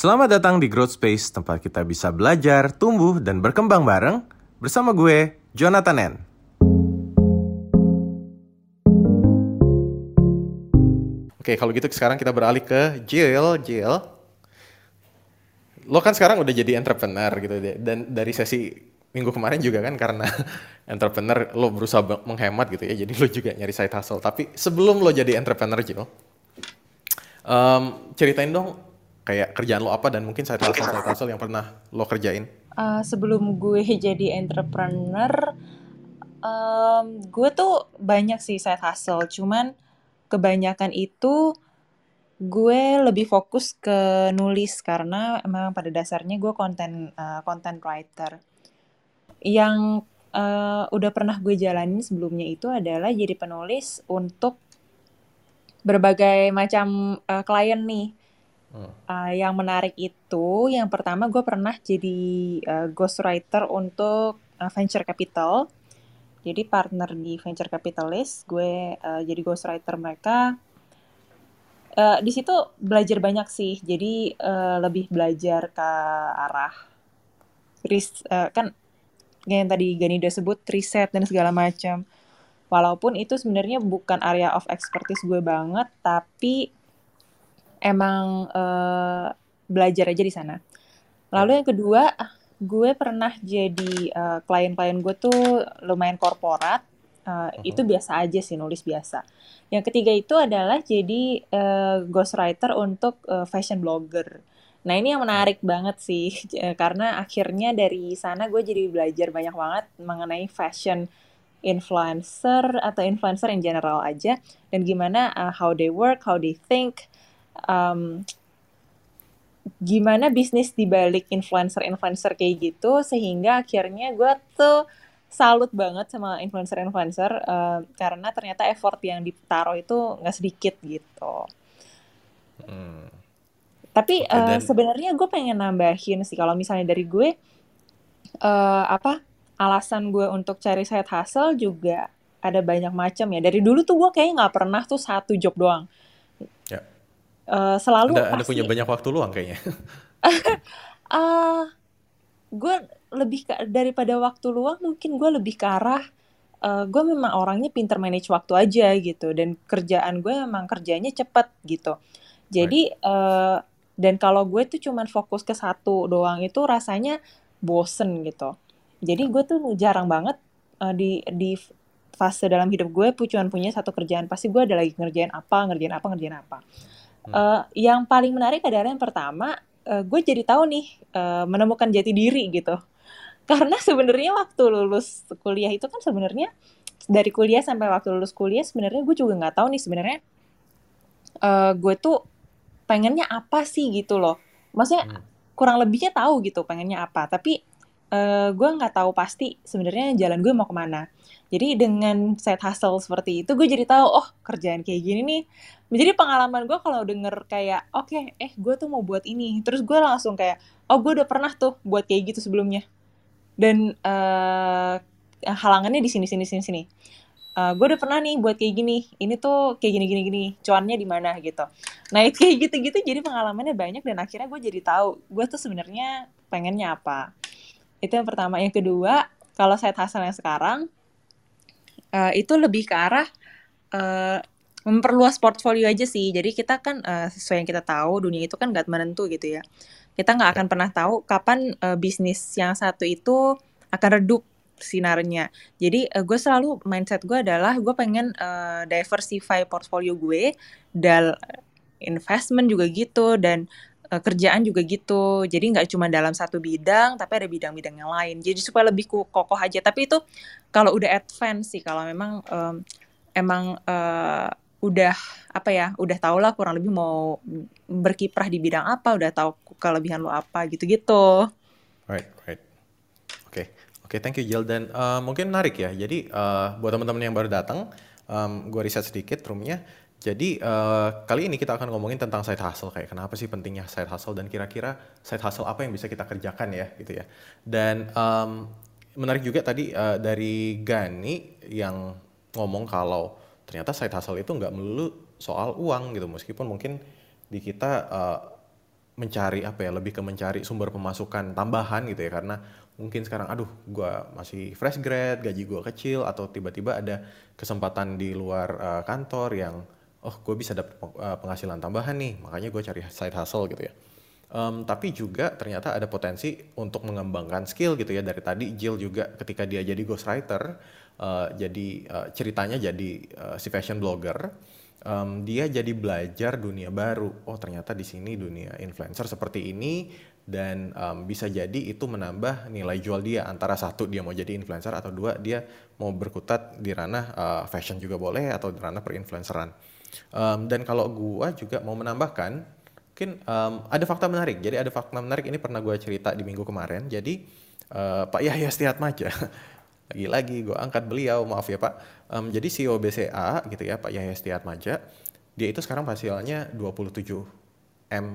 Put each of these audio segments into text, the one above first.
Selamat datang di Growth Space, tempat kita bisa belajar, tumbuh, dan berkembang bareng bersama gue, Jonathan N. Oke, kalau gitu sekarang kita beralih ke Jill. Jill, lo kan sekarang udah jadi entrepreneur gitu deh. Dan dari sesi minggu kemarin juga kan karena entrepreneur lo berusaha menghemat gitu ya. Jadi lo juga nyari side hustle. Tapi sebelum lo jadi entrepreneur Jill, um, ceritain dong kayak kerjaan lo apa dan mungkin side hustle side hustle yang pernah lo kerjain? Uh, sebelum gue jadi entrepreneur, um, gue tuh banyak sih side hustle, cuman kebanyakan itu gue lebih fokus ke nulis karena memang pada dasarnya gue konten uh, content writer. Yang uh, udah pernah gue jalanin sebelumnya itu adalah jadi penulis untuk berbagai macam uh, klien nih Uh, yang menarik itu, yang pertama gue pernah jadi uh, ghostwriter untuk uh, venture capital. Jadi partner di venture capitalist, gue uh, jadi ghostwriter mereka. Uh, di situ belajar banyak sih, jadi uh, lebih belajar ke arah ris uh, kan yang tadi Gani udah sebut riset dan segala macam. Walaupun itu sebenarnya bukan area of expertise gue banget, tapi emang uh, belajar aja di sana. Lalu yang kedua, gue pernah jadi uh, klien-klien gue tuh lumayan korporat. Uh, uh-huh. Itu biasa aja sih nulis biasa. Yang ketiga itu adalah jadi uh, ghostwriter untuk uh, fashion blogger. Nah ini yang menarik banget sih karena akhirnya dari sana gue jadi belajar banyak banget mengenai fashion influencer atau influencer in general aja dan gimana uh, how they work, how they think, um, gimana bisnis dibalik influencer-influencer kayak gitu sehingga akhirnya gue tuh salut banget sama influencer-influencer uh, karena ternyata effort yang ditaruh itu nggak sedikit gitu. Hmm. Tapi uh, sebenarnya gue pengen nambahin sih kalau misalnya dari gue uh, apa alasan gue untuk cari side hustle juga ada banyak macam ya. Dari dulu tuh gue kayaknya nggak pernah tuh satu job doang. Uh, selalu anda, anda punya banyak waktu luang kayaknya. Uh, gue lebih ke, daripada waktu luang mungkin gue lebih ke arah uh, gue memang orangnya pinter manage waktu aja gitu dan kerjaan gue memang kerjanya cepet gitu. Jadi right. uh, dan kalau gue tuh cuman fokus ke satu doang itu rasanya bosen gitu. Jadi gue tuh jarang banget uh, di di fase dalam hidup gue cuma punya satu kerjaan pasti gue ada lagi ngerjain apa ngerjain apa ngerjain apa Uh, yang paling menarik adalah yang pertama, uh, gue jadi tahu nih uh, menemukan jati diri gitu. Karena sebenarnya waktu lulus kuliah itu kan sebenarnya dari kuliah sampai waktu lulus kuliah sebenarnya gue juga nggak tahu nih sebenarnya uh, gue tuh pengennya apa sih gitu loh. Maksudnya hmm. kurang lebihnya tahu gitu pengennya apa, tapi uh, gue nggak tahu pasti sebenarnya jalan gue mau ke mana. Jadi dengan side hustle seperti itu gue jadi tahu oh kerjaan kayak gini nih. Jadi pengalaman gue kalau denger kayak oke okay, eh gue tuh mau buat ini terus gue langsung kayak oh gue udah pernah tuh buat kayak gitu sebelumnya. Dan uh, halangannya di sini sini sini sini. Uh, gue udah pernah nih buat kayak gini. Ini tuh kayak gini gini gini. Cuannya di mana gitu. Nah itu kayak gitu-gitu jadi pengalamannya banyak dan akhirnya gue jadi tahu gue tuh sebenarnya pengennya apa. Itu yang pertama. Yang kedua kalau side hustle yang sekarang uh, itu lebih ke arah uh, memperluas portfolio aja sih. Jadi kita kan uh, sesuai yang kita tahu dunia itu kan gak menentu gitu ya. Kita nggak akan pernah tahu kapan uh, bisnis yang satu itu akan redup sinarnya. Jadi uh, gue selalu mindset gue adalah gue pengen uh, diversify portfolio gue dan investment juga gitu dan uh, kerjaan juga gitu. Jadi nggak cuma dalam satu bidang, tapi ada bidang-bidang yang lain. Jadi supaya lebih kokoh aja. Tapi itu kalau udah advance sih, kalau memang um, emang uh, udah apa ya, udah tau lah kurang lebih mau berkiprah di bidang apa, udah tahu kelebihan lo apa gitu-gitu. Right, right. Oke, okay. oke, okay, thank you Jill. Dan uh, mungkin menarik ya. Jadi uh, buat teman-teman yang baru datang, um, gue riset sedikit roomnya. Jadi uh, kali ini kita akan ngomongin tentang side hustle kayak kenapa sih pentingnya side hustle dan kira-kira side hustle apa yang bisa kita kerjakan ya gitu ya. Dan um, menarik juga tadi uh, dari Gani yang ngomong kalau ternyata side hustle itu nggak melulu soal uang gitu meskipun mungkin di kita uh, mencari apa ya lebih ke mencari sumber pemasukan tambahan gitu ya karena mungkin sekarang aduh gue masih fresh grad gaji gue kecil atau tiba-tiba ada kesempatan di luar uh, kantor yang oh gue bisa dapat uh, penghasilan tambahan nih makanya gue cari side hustle gitu ya um, tapi juga ternyata ada potensi untuk mengembangkan skill gitu ya dari tadi Jill juga ketika dia jadi ghostwriter uh, jadi uh, ceritanya jadi uh, si fashion blogger um, dia jadi belajar dunia baru. Oh ternyata di sini dunia influencer seperti ini dan um, bisa jadi itu menambah nilai jual dia antara satu dia mau jadi influencer atau dua dia mau berkutat di ranah uh, fashion juga boleh atau di ranah perinfluenceran. Um, dan kalau gua juga mau menambahkan, mungkin um, ada fakta menarik. Jadi ada fakta menarik ini pernah gua cerita di minggu kemarin. Jadi uh, Pak Yahya Setiatmaja lagi-lagi gue angkat beliau maaf ya Pak um, jadi CEO BCA gitu ya Pak Yahya Setiatmaja dia itu sekarang hasilnya 27 M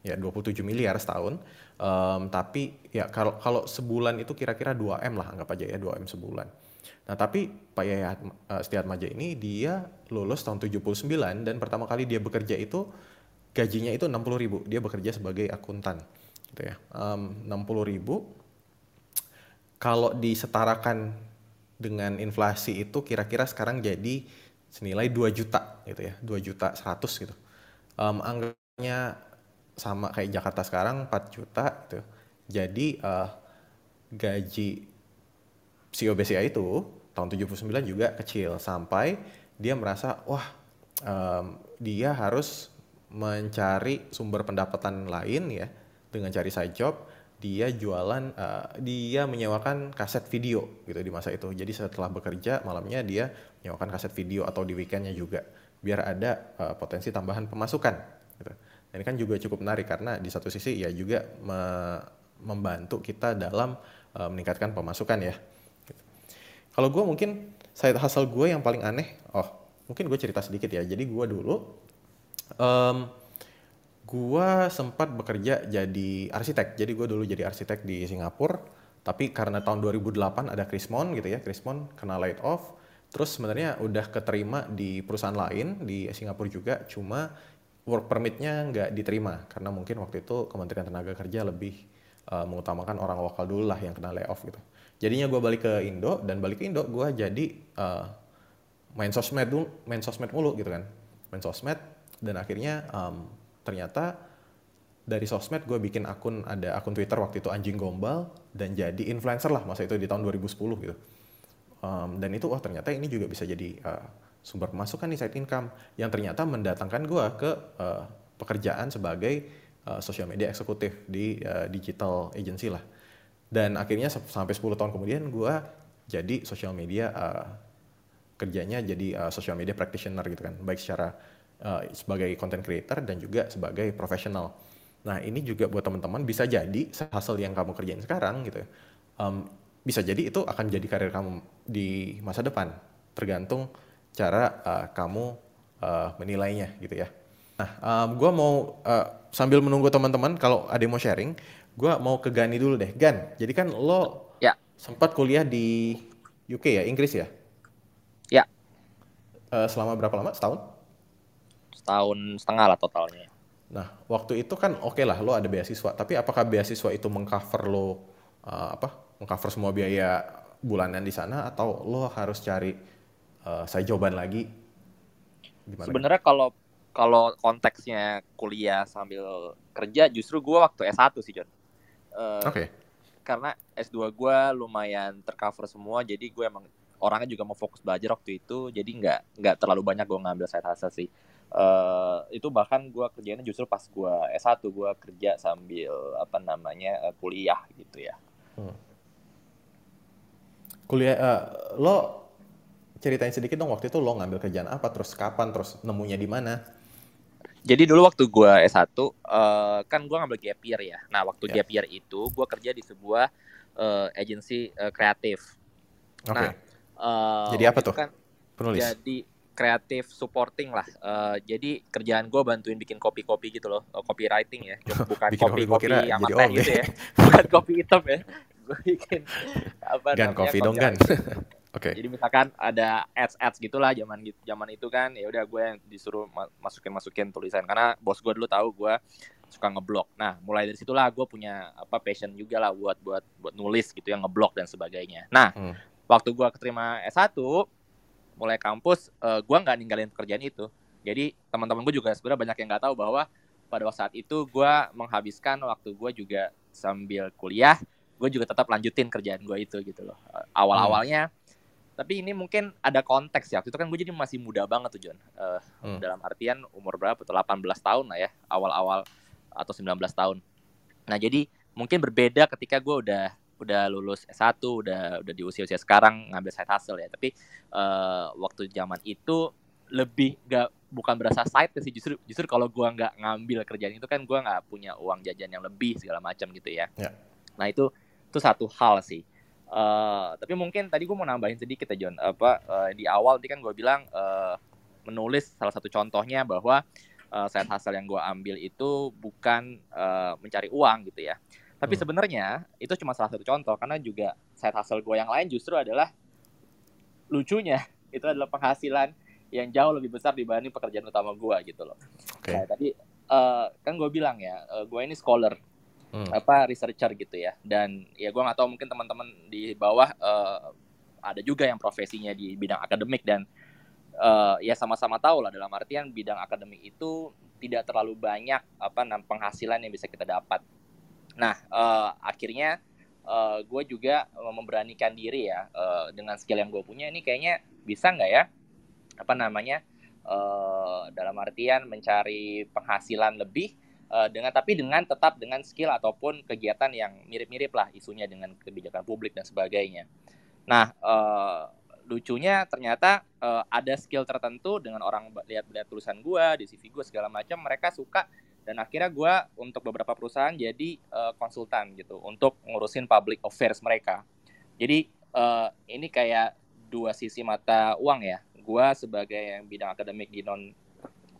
ya 27 miliar setahun um, tapi ya kalau kalau sebulan itu kira-kira 2 M lah anggap aja ya 2 M sebulan nah tapi Pak Yahya uh, Setiatmaja ini dia lulus tahun 79 dan pertama kali dia bekerja itu gajinya itu 60 ribu. Dia bekerja sebagai akuntan gitu ya. Um, 60 ribu. Kalau disetarakan dengan inflasi itu kira-kira sekarang jadi senilai 2 juta gitu ya. 2 juta 100 gitu. Um, anggapnya sama kayak Jakarta sekarang 4 juta gitu. Jadi uh, gaji CEO BCA itu tahun 79 juga kecil sampai dia merasa wah um, dia harus mencari sumber pendapatan lain ya dengan cari side job dia jualan uh, dia menyewakan kaset video gitu di masa itu jadi setelah bekerja malamnya dia menyewakan kaset video atau di weekendnya juga biar ada uh, potensi tambahan pemasukan gitu ini kan juga cukup menarik karena di satu sisi ya juga me membantu kita dalam uh, meningkatkan pemasukan ya. Kalau gue mungkin side hustle gue yang paling aneh oh mungkin gue cerita sedikit ya jadi gue dulu um, Gua sempat bekerja jadi arsitek. Jadi gue dulu jadi arsitek di Singapura. Tapi karena tahun 2008 ada Krismon gitu ya, Krismon kena laid off. Terus sebenarnya udah keterima di perusahaan lain di Singapura juga, cuma work permitnya nggak diterima karena mungkin waktu itu Kementerian Tenaga Kerja lebih uh, mengutamakan orang lokal dulu lah yang kena layoff gitu. Jadinya gue balik ke Indo dan balik ke Indo gue jadi uh, main sosmed dulu, main sosmed mulu gitu kan, main sosmed dan akhirnya um, ternyata dari sosmed gue bikin akun ada akun Twitter waktu itu anjing gombal dan jadi influencer lah masa itu di tahun 2010 gitu. Um, dan itu wah ternyata ini juga bisa jadi uh, sumber pemasukan nih side income yang ternyata mendatangkan gue ke uh, pekerjaan sebagai uh, social media eksekutif di uh, digital agency lah dan akhirnya sampai 10 tahun kemudian gue jadi social media uh, kerjanya jadi uh, social media practitioner gitu kan baik secara uh, sebagai content creator dan juga sebagai profesional. Nah ini juga buat teman-teman bisa jadi hasil yang kamu kerjain sekarang gitu, um, bisa jadi itu akan jadi karir kamu di masa depan, tergantung cara uh, kamu uh, menilainya gitu ya. Nah, um, gue mau uh, sambil menunggu teman-teman kalau ada yang mau sharing, gue mau ke Gani dulu deh. Gan, jadi kan lo ya. sempat kuliah di UK ya, Inggris ya? Ya. Uh, selama berapa lama? Setahun? setahun setengah lah totalnya. Nah, waktu itu kan oke okay lah lo ada beasiswa, tapi apakah beasiswa itu mengcover lo uh, apa? Mengcover semua biaya bulanan di sana atau lo harus cari uh, saya jawaban lagi? Sebenarnya kalau kalau konteksnya kuliah sambil kerja justru gue waktu S1 sih John. Uh, oke. Okay. Karena S2 gue lumayan tercover semua, jadi gue emang orangnya juga mau fokus belajar waktu itu, jadi nggak nggak terlalu banyak gue ngambil side hustle sih uh, itu bahkan gue kerjanya justru pas gue S1 gue kerja sambil apa namanya uh, kuliah gitu ya. Hmm. Kuliah uh, lo ceritain sedikit dong waktu itu lo ngambil kerjaan apa terus kapan terus nemunya di mana? Jadi dulu waktu gue S1 uh, kan gue ngambil gap year ya. Nah waktu yeah. gap year itu gue kerja di sebuah uh, agensi uh, kreatif. Okay. Nah, uh, jadi apa tuh? Kan Penulis. Jadi kreatif supporting lah. Uh, jadi kerjaan gue bantuin bikin kopi-kopi gitu loh, uh, copywriting ya, bukan kopi-kopi yang teh gitu ya, bukan kopi hitam ya. Gue bikin apa Gan kopi dong kan. Oke. Okay. Jadi misalkan ada ads ads gitulah zaman gitu zaman itu kan ya udah gue yang disuruh masukin masukin tulisan karena bos gue dulu tahu gue suka ngeblok. Nah, mulai dari situlah gue punya apa passion juga lah buat buat buat nulis gitu yang ngeblok dan sebagainya. Nah, hmm. waktu gue keterima S1 mulai kampus uh, eh, gue nggak ninggalin pekerjaan itu. Jadi teman-teman gue juga sebenarnya banyak yang nggak tahu bahwa pada saat itu gue menghabiskan waktu gue juga sambil kuliah, gue juga tetap lanjutin kerjaan gue itu gitu loh. Awal-awalnya, hmm. Tapi ini mungkin ada konteks ya. Waktu itu kan gue jadi masih muda banget tuh John. Uh, hmm. Dalam artian umur berapa tuh? 18 tahun lah ya, awal-awal atau 19 tahun. Nah jadi mungkin berbeda ketika gue udah udah lulus S1, udah udah di usia-usia sekarang ngambil side hustle ya. Tapi uh, waktu zaman itu lebih gak bukan berasa side sih justru justru kalau gua nggak ngambil kerjaan itu kan gua nggak punya uang jajan yang lebih segala macam gitu ya. ya. Nah itu itu satu hal sih. Uh, tapi mungkin tadi gue mau nambahin sedikit ya John. Apa uh, di awal tadi kan gue bilang uh, menulis salah satu contohnya bahwa uh, side hustle yang gue ambil itu bukan uh, mencari uang gitu ya. Tapi hmm. sebenarnya itu cuma salah satu contoh karena juga side hustle gue yang lain justru adalah lucunya itu adalah penghasilan yang jauh lebih besar dibanding pekerjaan utama gue gitu loh. Okay. Nah, tadi uh, kan gue bilang ya, uh, gue ini scholar, hmm. apa researcher gitu ya, dan ya gue nggak tahu mungkin teman-teman di bawah uh, ada juga yang profesinya di bidang akademik dan uh, ya sama-sama tahu lah dalam artian bidang akademik itu tidak terlalu banyak apa penghasilan yang bisa kita dapat. Nah uh, akhirnya uh, gue juga memberanikan diri ya uh, dengan skill yang gue punya ini kayaknya bisa nggak ya apa namanya uh, dalam artian mencari penghasilan lebih uh, dengan tapi dengan tetap dengan skill ataupun kegiatan yang mirip-mirip lah isunya dengan kebijakan publik dan sebagainya. Nah, uh, lucunya ternyata uh, ada skill tertentu dengan orang lihat-lihat tulisan gue di CV gue segala macam mereka suka dan akhirnya gue untuk beberapa perusahaan jadi uh, konsultan gitu untuk ngurusin public affairs mereka. Jadi uh, ini kayak dua sisi mata uang ya gue sebagai yang bidang akademik di non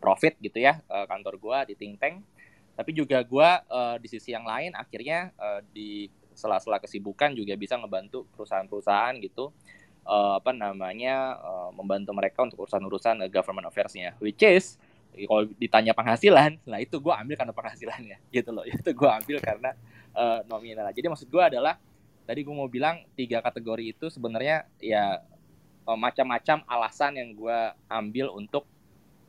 profit gitu ya uh, kantor gue di think tank tapi juga gue uh, di sisi yang lain akhirnya uh, di sela-sela kesibukan juga bisa ngebantu perusahaan-perusahaan gitu uh, apa namanya uh, membantu mereka untuk urusan-urusan uh, government affairs-nya. Which is kalau ditanya penghasilan lah itu gue ambil karena penghasilannya. Gitu loh itu gue ambil karena uh, nominal. Jadi maksud gue adalah tadi gue mau bilang tiga kategori itu sebenarnya ya uh, macam-macam alasan yang gue ambil untuk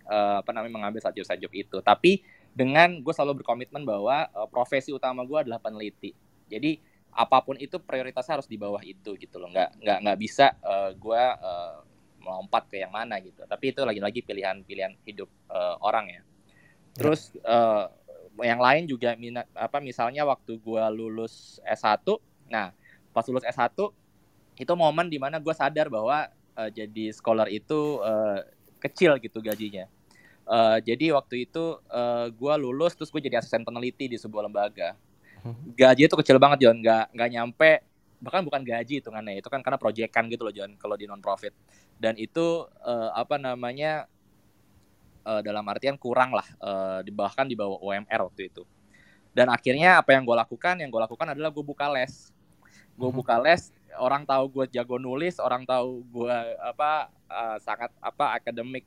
uh, apa namanya mengambil sajub-sajub itu. Tapi dengan gue selalu berkomitmen bahwa uh, profesi utama gue adalah peneliti. Jadi apa pun itu prioritasnya harus di bawah itu gitu loh. Nggak nggak nggak bisa uh, gue uh, melompat ke yang mana gitu. Tapi itu lagi-lagi pilihan-pilihan hidup uh, orang ya. Terus uh, yang lain juga minat apa misalnya waktu gue lulus S1, nah pas lulus S1 itu momen di mana gue sadar bahwa uh, jadi scholar itu uh, kecil gitu gajinya. Uh, jadi waktu itu uh, gue lulus terus gue jadi asisten peneliti di sebuah lembaga. Hmm. Gaji itu kecil banget John, nggak nggak nyampe bahkan bukan gaji hitungannya itu kan karena proyekan gitu loh John kalau di non profit dan itu uh, apa namanya uh, dalam artian kurang lah uh, bahkan di bawah UMR waktu itu dan akhirnya apa yang gue lakukan yang gue lakukan adalah gue buka les gue hmm. buka les orang tahu gue jago nulis orang tahu gue apa uh, sangat apa akademik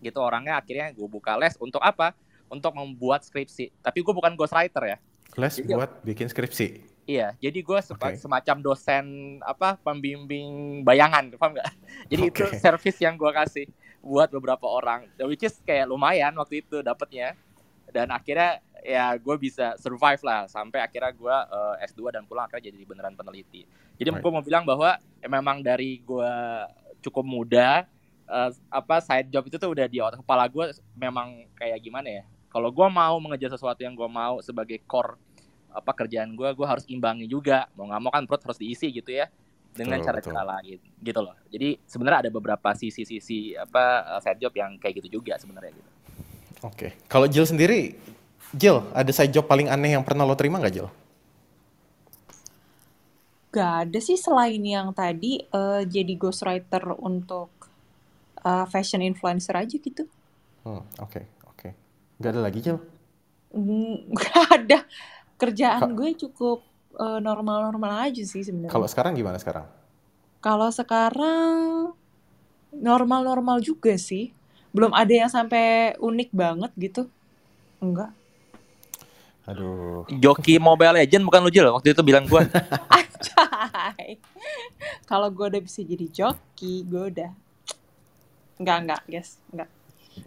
gitu. Orangnya akhirnya gue buka les untuk apa? Untuk membuat skripsi. Tapi gue bukan ghostwriter ya. Les jadi, buat bikin skripsi. Iya jadi gue okay. semacam dosen apa pembimbing bayangan paham nggak? Jadi okay. itu service yang gue kasih buat beberapa orang. Which is kayak lumayan waktu itu dapetnya. Dan akhirnya ya gue bisa survive lah. Sampai akhirnya gue uh, S2 dan pulang akhirnya jadi beneran peneliti. Jadi right. gue mau bilang bahwa ya memang dari gue cukup muda uh, apa side job itu tuh udah di otak kepala gue memang kayak gimana ya. Kalau gue mau mengejar sesuatu yang gue mau sebagai core apa kerjaan gue, gue harus imbangi juga. Mau nggak mau kan perut harus diisi gitu ya dengan cara-cara lain gitu loh. Jadi sebenarnya ada beberapa sisi-sisi apa side job yang kayak gitu juga sebenarnya gitu. Oke. Okay. Kalau Jill sendiri Jill, ada side job paling aneh yang pernah lo terima nggak Jill? Gak ada sih selain yang tadi uh, jadi ghostwriter untuk uh, fashion influencer aja gitu. Hmm, oke, okay, oke. Okay. Gak ada lagi Jill? Mm, gak ada. Kerjaan Ka gue cukup normal eh, normal-normal aja sih sebenarnya. Kalau sekarang gimana sekarang? Kalau sekarang normal-normal juga sih. Belum ada yang sampai unik banget gitu. Enggak. Aduh. Joki Mobile Legend bukan lu Jel waktu itu bilang gua. Anjay. Kalau gue udah bisa jadi joki, gue udah Enggak, enggak, guys. Enggak.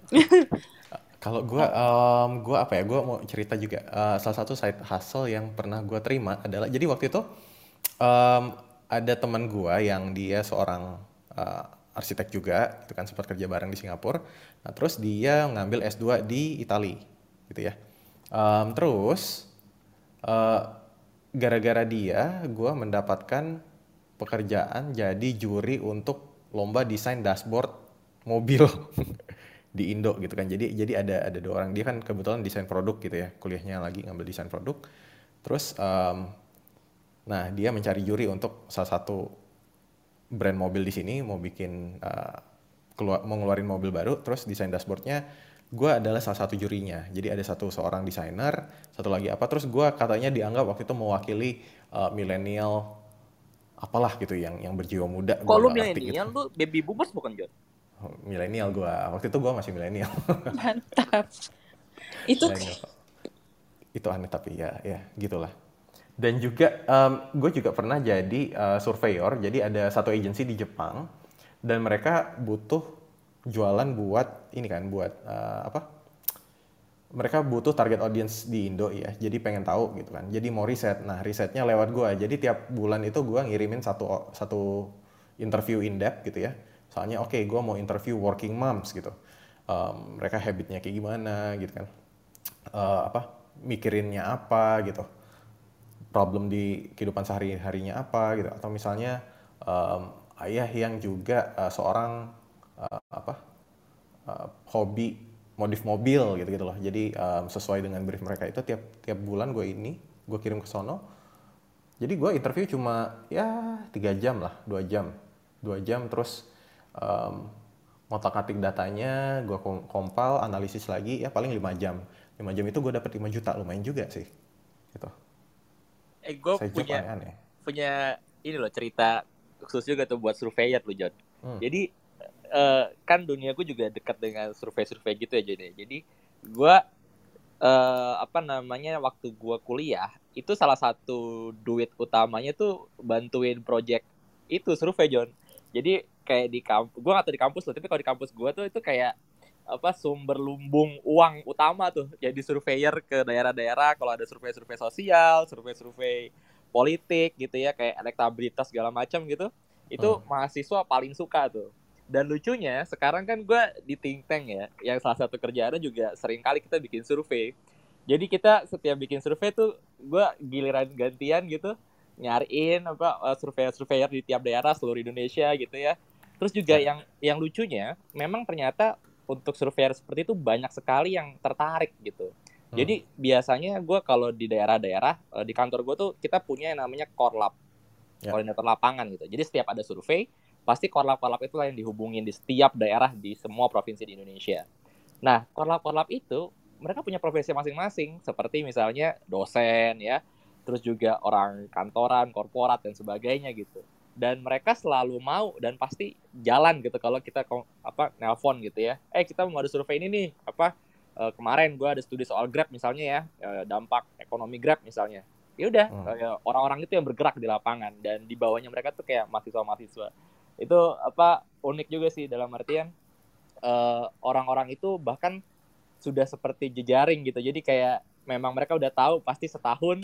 Kalau gue, um, gue apa ya? Gue mau cerita juga. Uh, salah satu side hustle yang pernah gue terima adalah, jadi waktu itu um, ada teman gue yang dia seorang uh, arsitek juga, itu kan sempat kerja bareng di Singapura. Nah, terus dia ngambil S2 di Italia, gitu ya. Um, terus uh, gara-gara dia, gue mendapatkan pekerjaan jadi juri untuk lomba desain dashboard mobil. di Indo gitu kan. Jadi jadi ada ada dua orang. Dia kan kebetulan desain produk gitu ya. Kuliahnya lagi ngambil desain produk. Terus um, nah dia mencari juri untuk salah satu brand mobil di sini mau bikin uh, keluar mau ngeluarin mobil baru. Terus desain dashboardnya gue adalah salah satu jurinya. Jadi ada satu seorang desainer, satu lagi apa. Terus gue katanya dianggap waktu itu mewakili uh, milenial apalah gitu yang yang berjiwa muda. Lu milenial gitu. lu baby boomers bukan John? Milenial gue waktu itu gue masih milenial. Mantap. Itu itu aneh tapi ya ya gitulah. Dan juga um, gue juga pernah jadi uh, surveyor. Jadi ada satu agensi di Jepang. Dan mereka butuh jualan buat ini kan buat uh, apa? Mereka butuh target audience di Indo ya jadi pengen tahu gitu kan. Jadi mau riset. Nah risetnya lewat gue jadi tiap bulan itu gue ngirimin satu satu interview in depth gitu ya Soalnya oke okay, gue mau interview working moms gitu. Um, mereka habitnya kayak gimana gitu kan. Uh, apa mikirinnya apa gitu. Problem di kehidupan sehari-harinya apa gitu. Atau misalnya um, ayah yang juga uh, seorang uh, apa uh, hobi modif mobil gitu gitu loh. Jadi um, sesuai dengan brief mereka itu tiap tiap bulan gue ini gue kirim ke sono. Jadi gue interview cuma ya tiga jam lah, dua jam, dua jam terus um, ngotak-atik datanya, gue kompal, analisis lagi, ya paling 5 jam. 5 jam itu gue dapet 5 juta, lumayan juga sih. Gitu. Eh, gue punya, aneh. punya ini loh cerita khusus juga tuh buat surveyor loh, John. Hmm. Jadi, uh, kan dunia gue juga dekat dengan survei-survei gitu ya, John. Ya. Jadi, gue, uh, apa namanya, waktu gue kuliah, itu salah satu duit utamanya tuh bantuin project itu survei, John. Jadi kayak di kampus gue gak tau di kampus loh tapi kalau di kampus gue tuh itu kayak apa sumber lumbung uang utama tuh. Jadi surveyor ke daerah-daerah kalau ada survei-survei sosial survei-survei politik gitu ya kayak elektabilitas segala macam gitu itu hmm. mahasiswa paling suka tuh. Dan lucunya sekarang kan gue di think tank ya yang salah satu kerjaannya juga sering kali kita bikin survei. Jadi kita setiap bikin survei tuh gue giliran gantian gitu nyariin apa uh, surveyor-surveyor di tiap daerah seluruh Indonesia gitu ya Terus juga ya. yang yang lucunya memang ternyata untuk surveyor seperti itu banyak sekali yang tertarik gitu. Hmm. Jadi biasanya gue kalau di daerah-daerah eh, di kantor gue tuh kita punya yang namanya korlap, ya. koordinator lapangan gitu. Jadi setiap ada survei pasti korlap-korlap itu yang dihubungin di setiap daerah di semua provinsi di Indonesia. Nah korlap-korlap itu mereka punya profesi masing-masing seperti misalnya dosen ya, terus juga orang kantoran, korporat dan sebagainya gitu dan mereka selalu mau dan pasti jalan gitu kalau kita apa nelpon gitu ya. Eh kita mau ada survei ini nih apa uh, kemarin gue ada studi soal grab misalnya ya uh, dampak ekonomi grab misalnya. Ya udah hmm. orang-orang itu yang bergerak di lapangan dan di bawahnya mereka tuh kayak mahasiswa-mahasiswa. Itu apa unik juga sih dalam artian orang orang-orang itu bahkan sudah seperti jejaring gitu. Jadi kayak memang mereka udah tahu pasti setahun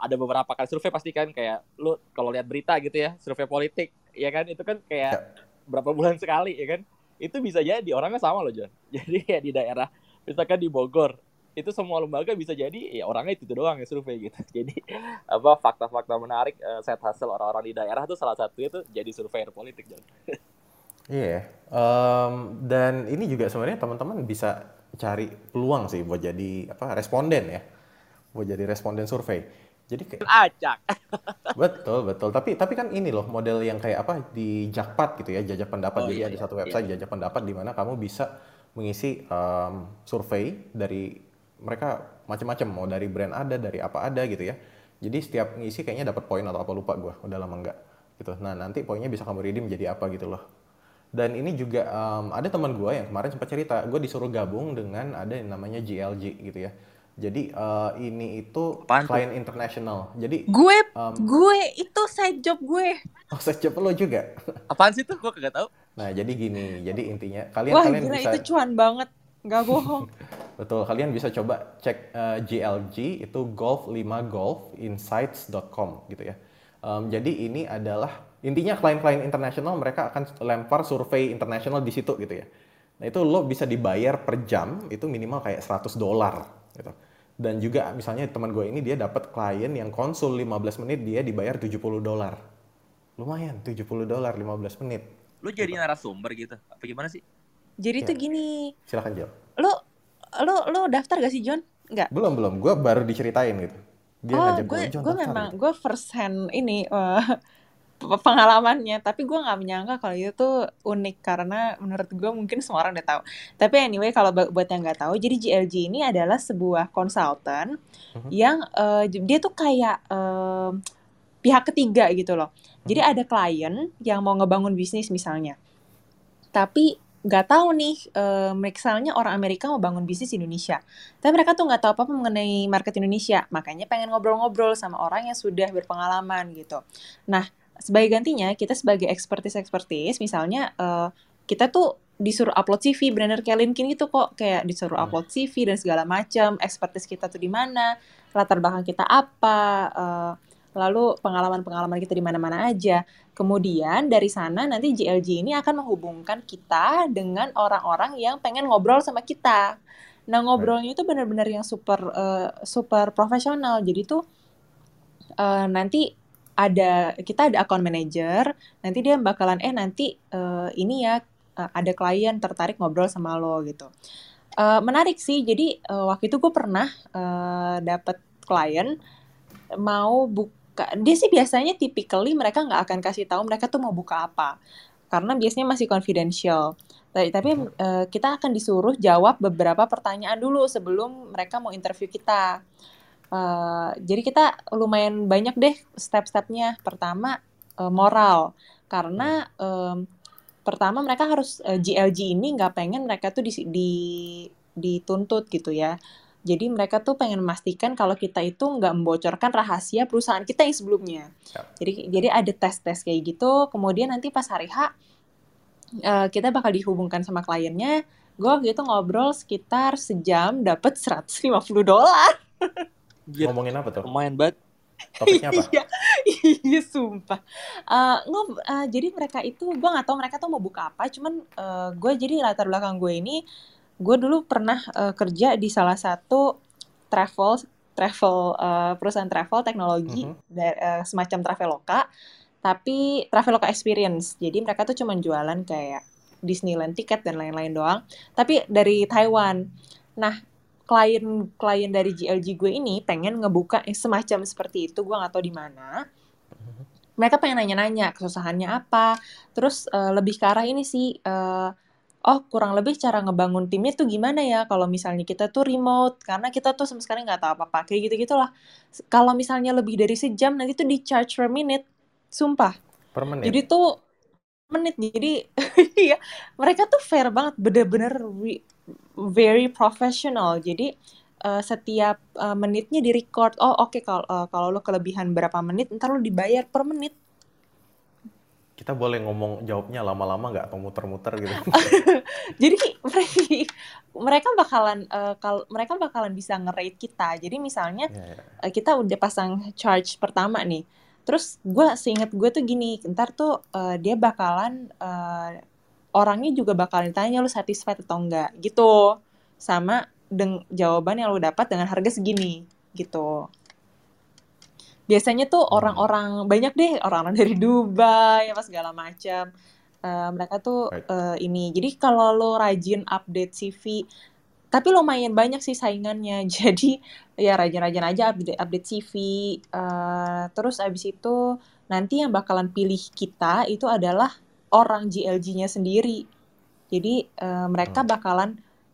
ada beberapa kali survei pasti kan kayak lu kalau lihat berita gitu ya survei politik ya kan? Itu kan kayak ya. berapa bulan sekali ya kan? Itu bisa jadi orangnya sama loh John. Jadi ya di daerah misalkan di Bogor itu semua lembaga bisa jadi ya orangnya itu, itu doang ya survei gitu. Jadi apa fakta-fakta menarik uh, set hasil orang-orang di daerah tuh salah satu itu jadi survei politik John. Iya, yeah. um, dan ini juga sebenarnya teman-teman bisa cari peluang sih buat jadi apa responden ya, buat jadi responden survei jadi kayak acak. betul betul. Tapi tapi kan ini loh model yang kayak apa di Jakpat gitu ya jajak pendapat. Oh, Jadi iya, ada iya, satu website iya. jajak pendapat di mana kamu bisa mengisi um, survei dari mereka macam-macam mau dari brand ada dari apa ada gitu ya. Jadi setiap ngisi kayaknya dapat poin atau apa lupa gue udah lama enggak gitu. Nah nanti poinnya bisa kamu redeem jadi apa gitu loh. Dan ini juga um, ada teman gue yang kemarin sempat cerita, gue disuruh gabung dengan ada yang namanya GLG gitu ya Jadi uh, ini itu Apaan tuh? klien internasional. Jadi Gue, um, gue itu side job gue. oh sejak lo juga. Apaan sih tuh? Gue kagak tahu. Nah, jadi gini, jadi intinya kalian Wah kalian gila bisa itu cuan banget. Nggak bohong. betul, kalian bisa coba cek uh, GLG itu golf 5 golfinsights.com gitu ya. Um, jadi ini adalah intinya klien-klien internasional mereka akan lempar survei internasional di situ gitu ya. Nah, itu lo bisa dibayar per jam itu minimal kayak 100 dolar gitu. Dan juga misalnya teman gue ini dia dapat klien yang konsul 15 menit dia dibayar 70 dolar. Lumayan 70 dolar 15 menit. Lu jadi narasumber gitu? Apa gimana sih? Jadi Ya. tuh gini, Silakan Jel. lo lo lo daftar gak sih John? Nggak. Belum belum, gue baru diceritain gitu. Dia oh, ngajak gue "John, gue daftar," memang gitu. gue first hand ini pe- pengalamannya, tapi gue nggak menyangka kalau itu tuh unik karena menurut gue mungkin semua orang udah tahu. Tapi anyway kalau bu- buat yang nggak tahu, jadi GLG ini adalah sebuah konsultan Mhm. yang eh, dia tuh kayak eh, pihak ketiga gitu loh. Jadi Mhm. ada klien yang mau ngebangun bisnis misalnya, tapi nggak tahu nih, eh, misalnya orang Amerika mau bangun bisnis di Indonesia, tapi mereka tuh nggak tahu apa-apa mengenai market Indonesia, makanya pengen ngobrol-ngobrol sama orang yang sudah berpengalaman gitu. Nah, sebagai gantinya kita sebagai expertise-expertise, misalnya eh, kita tuh disuruh upload CV, bener kayak LinkedIn gitu kok, kayak disuruh Hmm. upload CV dan segala macam, expertise kita tuh di mana, latar belakang kita apa, eh, lalu pengalaman-pengalaman kita di mana-mana aja. Kemudian dari sana nanti GLG ini akan menghubungkan kita dengan orang-orang yang pengen ngobrol sama kita. Nah ngobrolnya itu benar-benar yang super eh, super profesional. Jadi tuh eh, nanti ada kita ada account manager, nanti dia bakalan eh nanti eh, ini ya eh, ada klien tertarik ngobrol sama lo gitu. Eh, menarik sih. Jadi eh, waktu itu gue pernah eh, dapet klien mau buka dia sih biasanya typically mereka nggak akan kasih tahu mereka tuh mau buka apa karena biasanya masih confidential tapi, tapi eh, kita akan disuruh jawab beberapa pertanyaan dulu sebelum mereka mau interview kita Eh, jadi kita lumayan banyak deh step-stepnya pertama eh, moral karena em, pertama mereka harus eh, GLG ini nggak pengen mereka tuh di, di dituntut gitu ya jadi mereka tuh pengen memastikan kalau kita itu nggak membocorkan rahasia perusahaan kita yang sebelumnya. Ya. Jadi jadi ada tes-tes kayak gitu. Kemudian nanti pas hari H eh, kita bakal dihubungkan sama kliennya. Gue waktu itu ngobrol sekitar sejam dapat 150 dolar. Gila, Ngomongin apa tuh? lumayan banget. Topiknya apa? Iya, iya sumpah. Eh, ngob- eh, jadi mereka itu gue nggak tahu mereka tuh mau buka apa. Cuman gue jadi latar belakang gue ini, gue dulu pernah eh, kerja di salah satu travel travel eh, perusahaan travel teknologi Mhm. da- eh, semacam Traveloka, tapi Traveloka Experience. Jadi mereka tuh cuman jualan kayak Disneyland tiket dan lain-lain doang. Tapi dari Taiwan. Nah klien klien dari GLG gue ini pengen ngebuka yang semacam seperti itu gue nggak tahu di mana. Mereka pengen nanya-nanya kesusahannya apa. Terus eh, lebih ke arah ini sih eh, oh kurang lebih cara ngebangun timnya tuh gimana ya? Kalau misalnya kita tuh remote karena kita tuh sama sekali nggak tahu apa-apa kayak gitu gitulah kalau misalnya lebih dari sejam nanti tuh di charge per minute. Sumpah. Per menit. jadi tuh menit. Jadi iya mereka tuh fair banget. Bener-bener very professional jadi eh, setiap eh, menitnya di record oh oke kalau eh, kalau lo kelebihan berapa menit ntar lo dibayar per menit Kita boleh ngomong jawabnya lama-lama nggak atau muter-muter gitu. jadi mereka mereka bakalan eh, kalau mereka bakalan bisa nge-rate kita jadi misalnya Ya, ya. eh, kita udah pasang charge pertama nih terus gue seinget gue tuh gini ntar tuh eh, dia bakalan eh, orangnya juga bakalan ditanya lu satisfied atau enggak? Gitu. Sama deng jawaban yang lu dapat dengan harga segini gitu. Biasanya tuh Hmm. orang-orang banyak deh orang-orang dari Dubai apa segala macam. Eh, mereka tuh eh, ini. Jadi kalau lo rajin update CV tapi lumayan banyak sih saingannya. Jadi ya rajin-rajin aja update update CV eh, terus abis itu nanti yang bakalan pilih kita itu adalah orang GLG-nya sendiri jadi eh, mereka Hmm. bakalan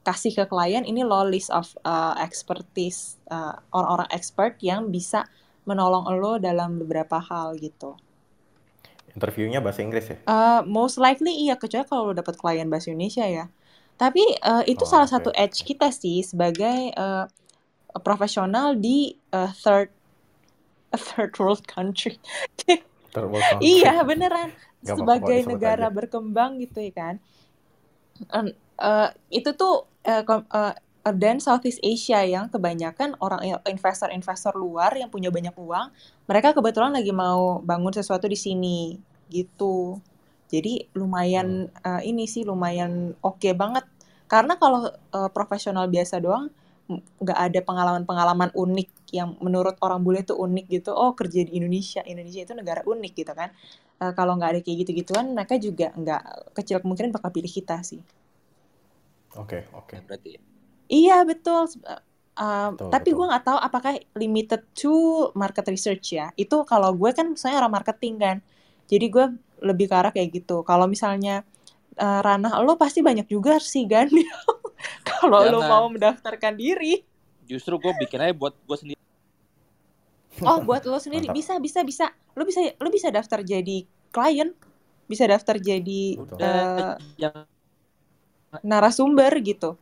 kasih ke klien ini loh list of eh, expertise eh, orang-orang expert yang bisa menolong lo dalam beberapa hal gitu. Interviewnya bahasa Inggris ya? Eh, most likely iya kecuali kalau lo dapet klien bahasa Indonesia ya. Tapi eh, itu Oh, salah oke, satu edge kita sih sebagai eh, profesional di uh, third a third world country. Iya beneran Gak sebagai negara aja. berkembang gitu ya kan. En- eh, itu tuh kom- eh, dan Southeast Asia yang kebanyakan orang ya, investor-investor luar yang punya banyak uang, mereka kebetulan lagi mau bangun sesuatu di sini gitu. Jadi lumayan eh, ini sih lumayan oke banget. Karena kalau eh, profesional biasa doang nggak ada pengalaman-pengalaman unik yang menurut orang bule itu unik gitu. Oh kerja di Indonesia, Indonesia itu negara unik gitu kan. Eh, kalau nggak ada kayak gitu-gituan, mereka juga nggak kecil kemungkinan bakal pilih kita sih. Oke, oke. berarti ya. Iya betul. Uh, uh, Betul, tapi betul. gue nggak tahu apakah limited to market research ya. Itu kalau gue kan saya orang marketing kan. Jadi gue lebih ke arah kayak gitu. Kalau misalnya uh, ranah lo pasti banyak juga sih kan. kalau lo mau mendaftarkan diri. Justru gue bikin aja buat gue sendiri. Oh buat lo sendiri Mantap. bisa bisa bisa. Lo bisa lo bisa daftar jadi klien. Bisa daftar jadi Betul. uh, yang narasumber gitu.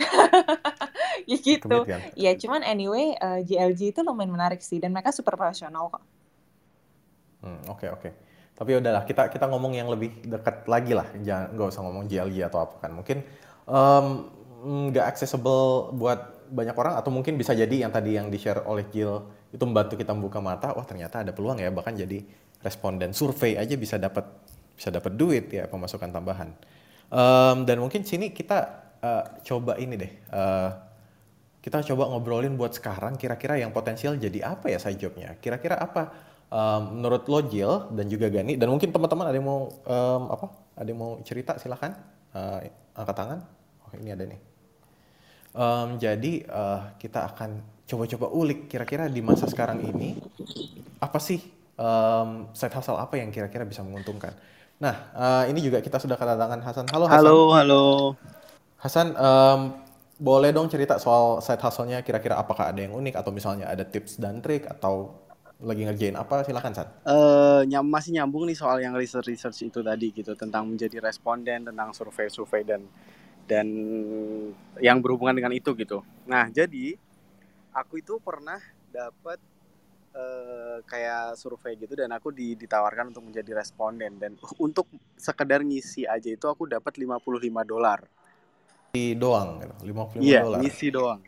ya gitu. Kan? Ya cuman anyway uh, GLG itu lumayan menarik sih dan mereka super profesional kok. Hmm, oke oke. Tapi udahlah kita kita ngomong yang lebih dekat lagi lah, jangan nggak usah ngomong GLG atau apa kan. Mungkin nggak accessible buat banyak orang atau mungkin bisa jadi yang tadi yang di share oleh Jill itu membantu kita membuka mata. Wah ternyata ada peluang ya bahkan jadi responden survei aja bisa dapat bisa dapat duit ya pemasukan tambahan. Em, dan mungkin sini kita eh, coba ini deh. eh, kita coba ngobrolin buat sekarang kira-kira yang potensial jadi apa ya side jobnya kira-kira apa um, menurut lo Jill dan juga Gani dan mungkin teman-teman ada yang mau um, apa ada yang mau cerita silahkan Uh, angkat tangan oh ini ada nih. Um, jadi uh, kita akan coba-coba ulik kira-kira di masa sekarang ini apa sih um, side hustle apa yang kira-kira bisa menguntungkan? Nah uh, ini juga kita sudah kedatangan Hasan. Halo Hasan. Halo, halo. Hasan, em, boleh dong cerita soal side hustle-nya kira-kira apakah ada yang unik atau misalnya ada tips dan trik atau lagi ngerjain apa? Silakan San. Eh, nyam masih nyambung nih soal yang research research itu tadi gitu tentang menjadi responden tentang survei-survei dan dan yang berhubungan dengan itu gitu. Nah, jadi aku itu pernah dapat eh, kayak survei gitu dan aku di- ditawarkan untuk menjadi responden dan untuk sekedar ngisi aja itu aku dapat 55 dolar. Di doang gitu, 55 Iya, dolar. ngisi doang.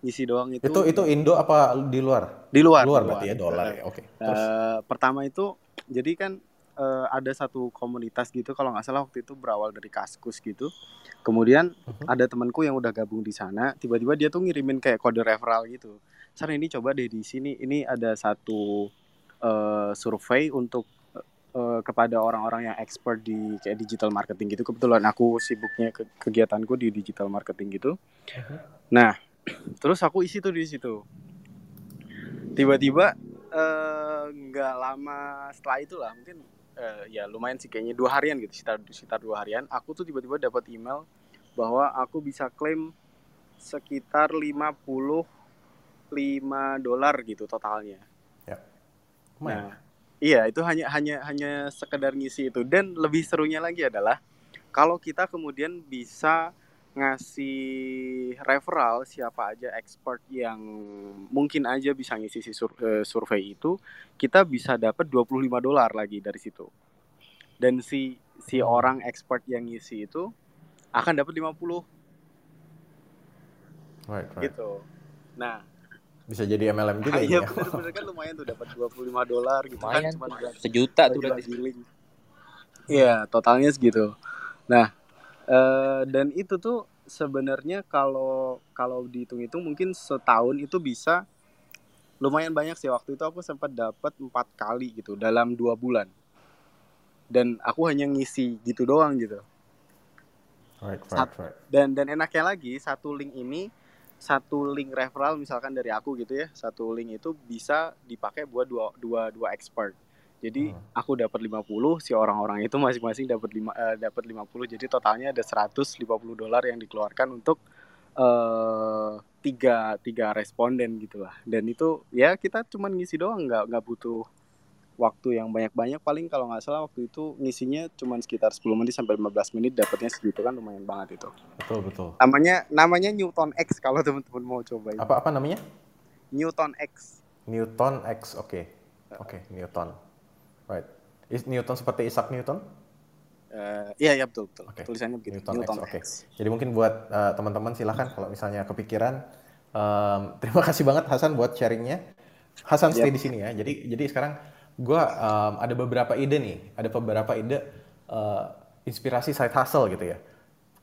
Ngisi doang itu Itu itu Indo apa di luar? di luar. Luar di berarti ya dolar ya. Oke. Terus Eh, pertama itu jadi kan eh, ada satu komunitas gitu kalau nggak salah waktu itu berawal dari Kaskus gitu. Kemudian Mhm. ada temanku yang udah gabung di sana, tiba-tiba dia tuh ngirimin kayak kode referral gitu. Sar ini coba deh di sini, ini ada satu eh, survei untuk eh, kepada orang-orang yang expert di kayak digital marketing gitu. Kebetulan aku sibuknya ke- kegiatanku di digital marketing gitu. Mhm. Nah, terus aku isi tuh di situ. Tiba-tiba nggak lama setelah itulah mungkin eh, ya lumayan sih kayaknya dua harian gitu sekitar sekitar dua harian aku tuh tiba-tiba dapat email bahwa aku bisa klaim sekitar 55 dolar gitu totalnya. lumayan. Nah, iya itu hanya hanya hanya sekedar ngisi itu dan lebih serunya lagi adalah kalau kita kemudian bisa ngasih referral siapa aja expert yang mungkin aja bisa ngisi si sur- eh, survei itu, kita bisa dapat 25 dolar lagi dari situ. Dan si si Hmm. orang expert yang ngisi itu akan dapat 50 Right, right. gitu. Nah, Bisa jadi MLM juga iya ya. bener-bener kan lumayan tuh dapat 25 dolar gitu kan Lumayan. cuma buat Sejuta tuh berarti. bagi-bagi link. Iya, totalnya segitu. Nah, eh, dan itu tuh sebenarnya kalau kalau dihitung-hitung mungkin setahun itu bisa lumayan banyak sih. Waktu itu aku sempat dapat empat kali gitu dalam dua bulan. Dan aku hanya ngisi gitu doang gitu. Right, right, right. dan dan enaknya lagi satu link ini satu link referral misalkan dari aku gitu ya satu link itu bisa dipakai buat dua dua dua expert jadi Hmm. aku dapat 50 si orang-orang itu masing-masing dapat lima eh, dapat 50 jadi totalnya ada 150 dolar yang dikeluarkan untuk eh tiga tiga responden gitu lah dan itu ya kita cuman ngisi doang nggak nggak butuh waktu yang banyak-banyak paling kalau nggak salah waktu itu ngisinya cuma sekitar 10 menit sampai 15 menit dapatnya segitu kan lumayan banget itu. Betul betul. Namanya namanya Newton X kalau teman-teman mau cobain. Apa apa namanya? Newton X. Newton X. Oke. Oke, Newton. Right. Is Newton seperti Isaac Newton? Eh, iya iya betul betul. Oke. Tulisannya begitu. Newton, Newton, X. Oke. X. Jadi mungkin buat uh, teman-teman silahkan kalau misalnya kepikiran. um, terima kasih banget Hasan buat sharingnya. Hasan stay Yap. di sini ya. Jadi jadi sekarang gua um, ada beberapa ide nih. Ada beberapa ide uh, inspirasi side hustle gitu ya.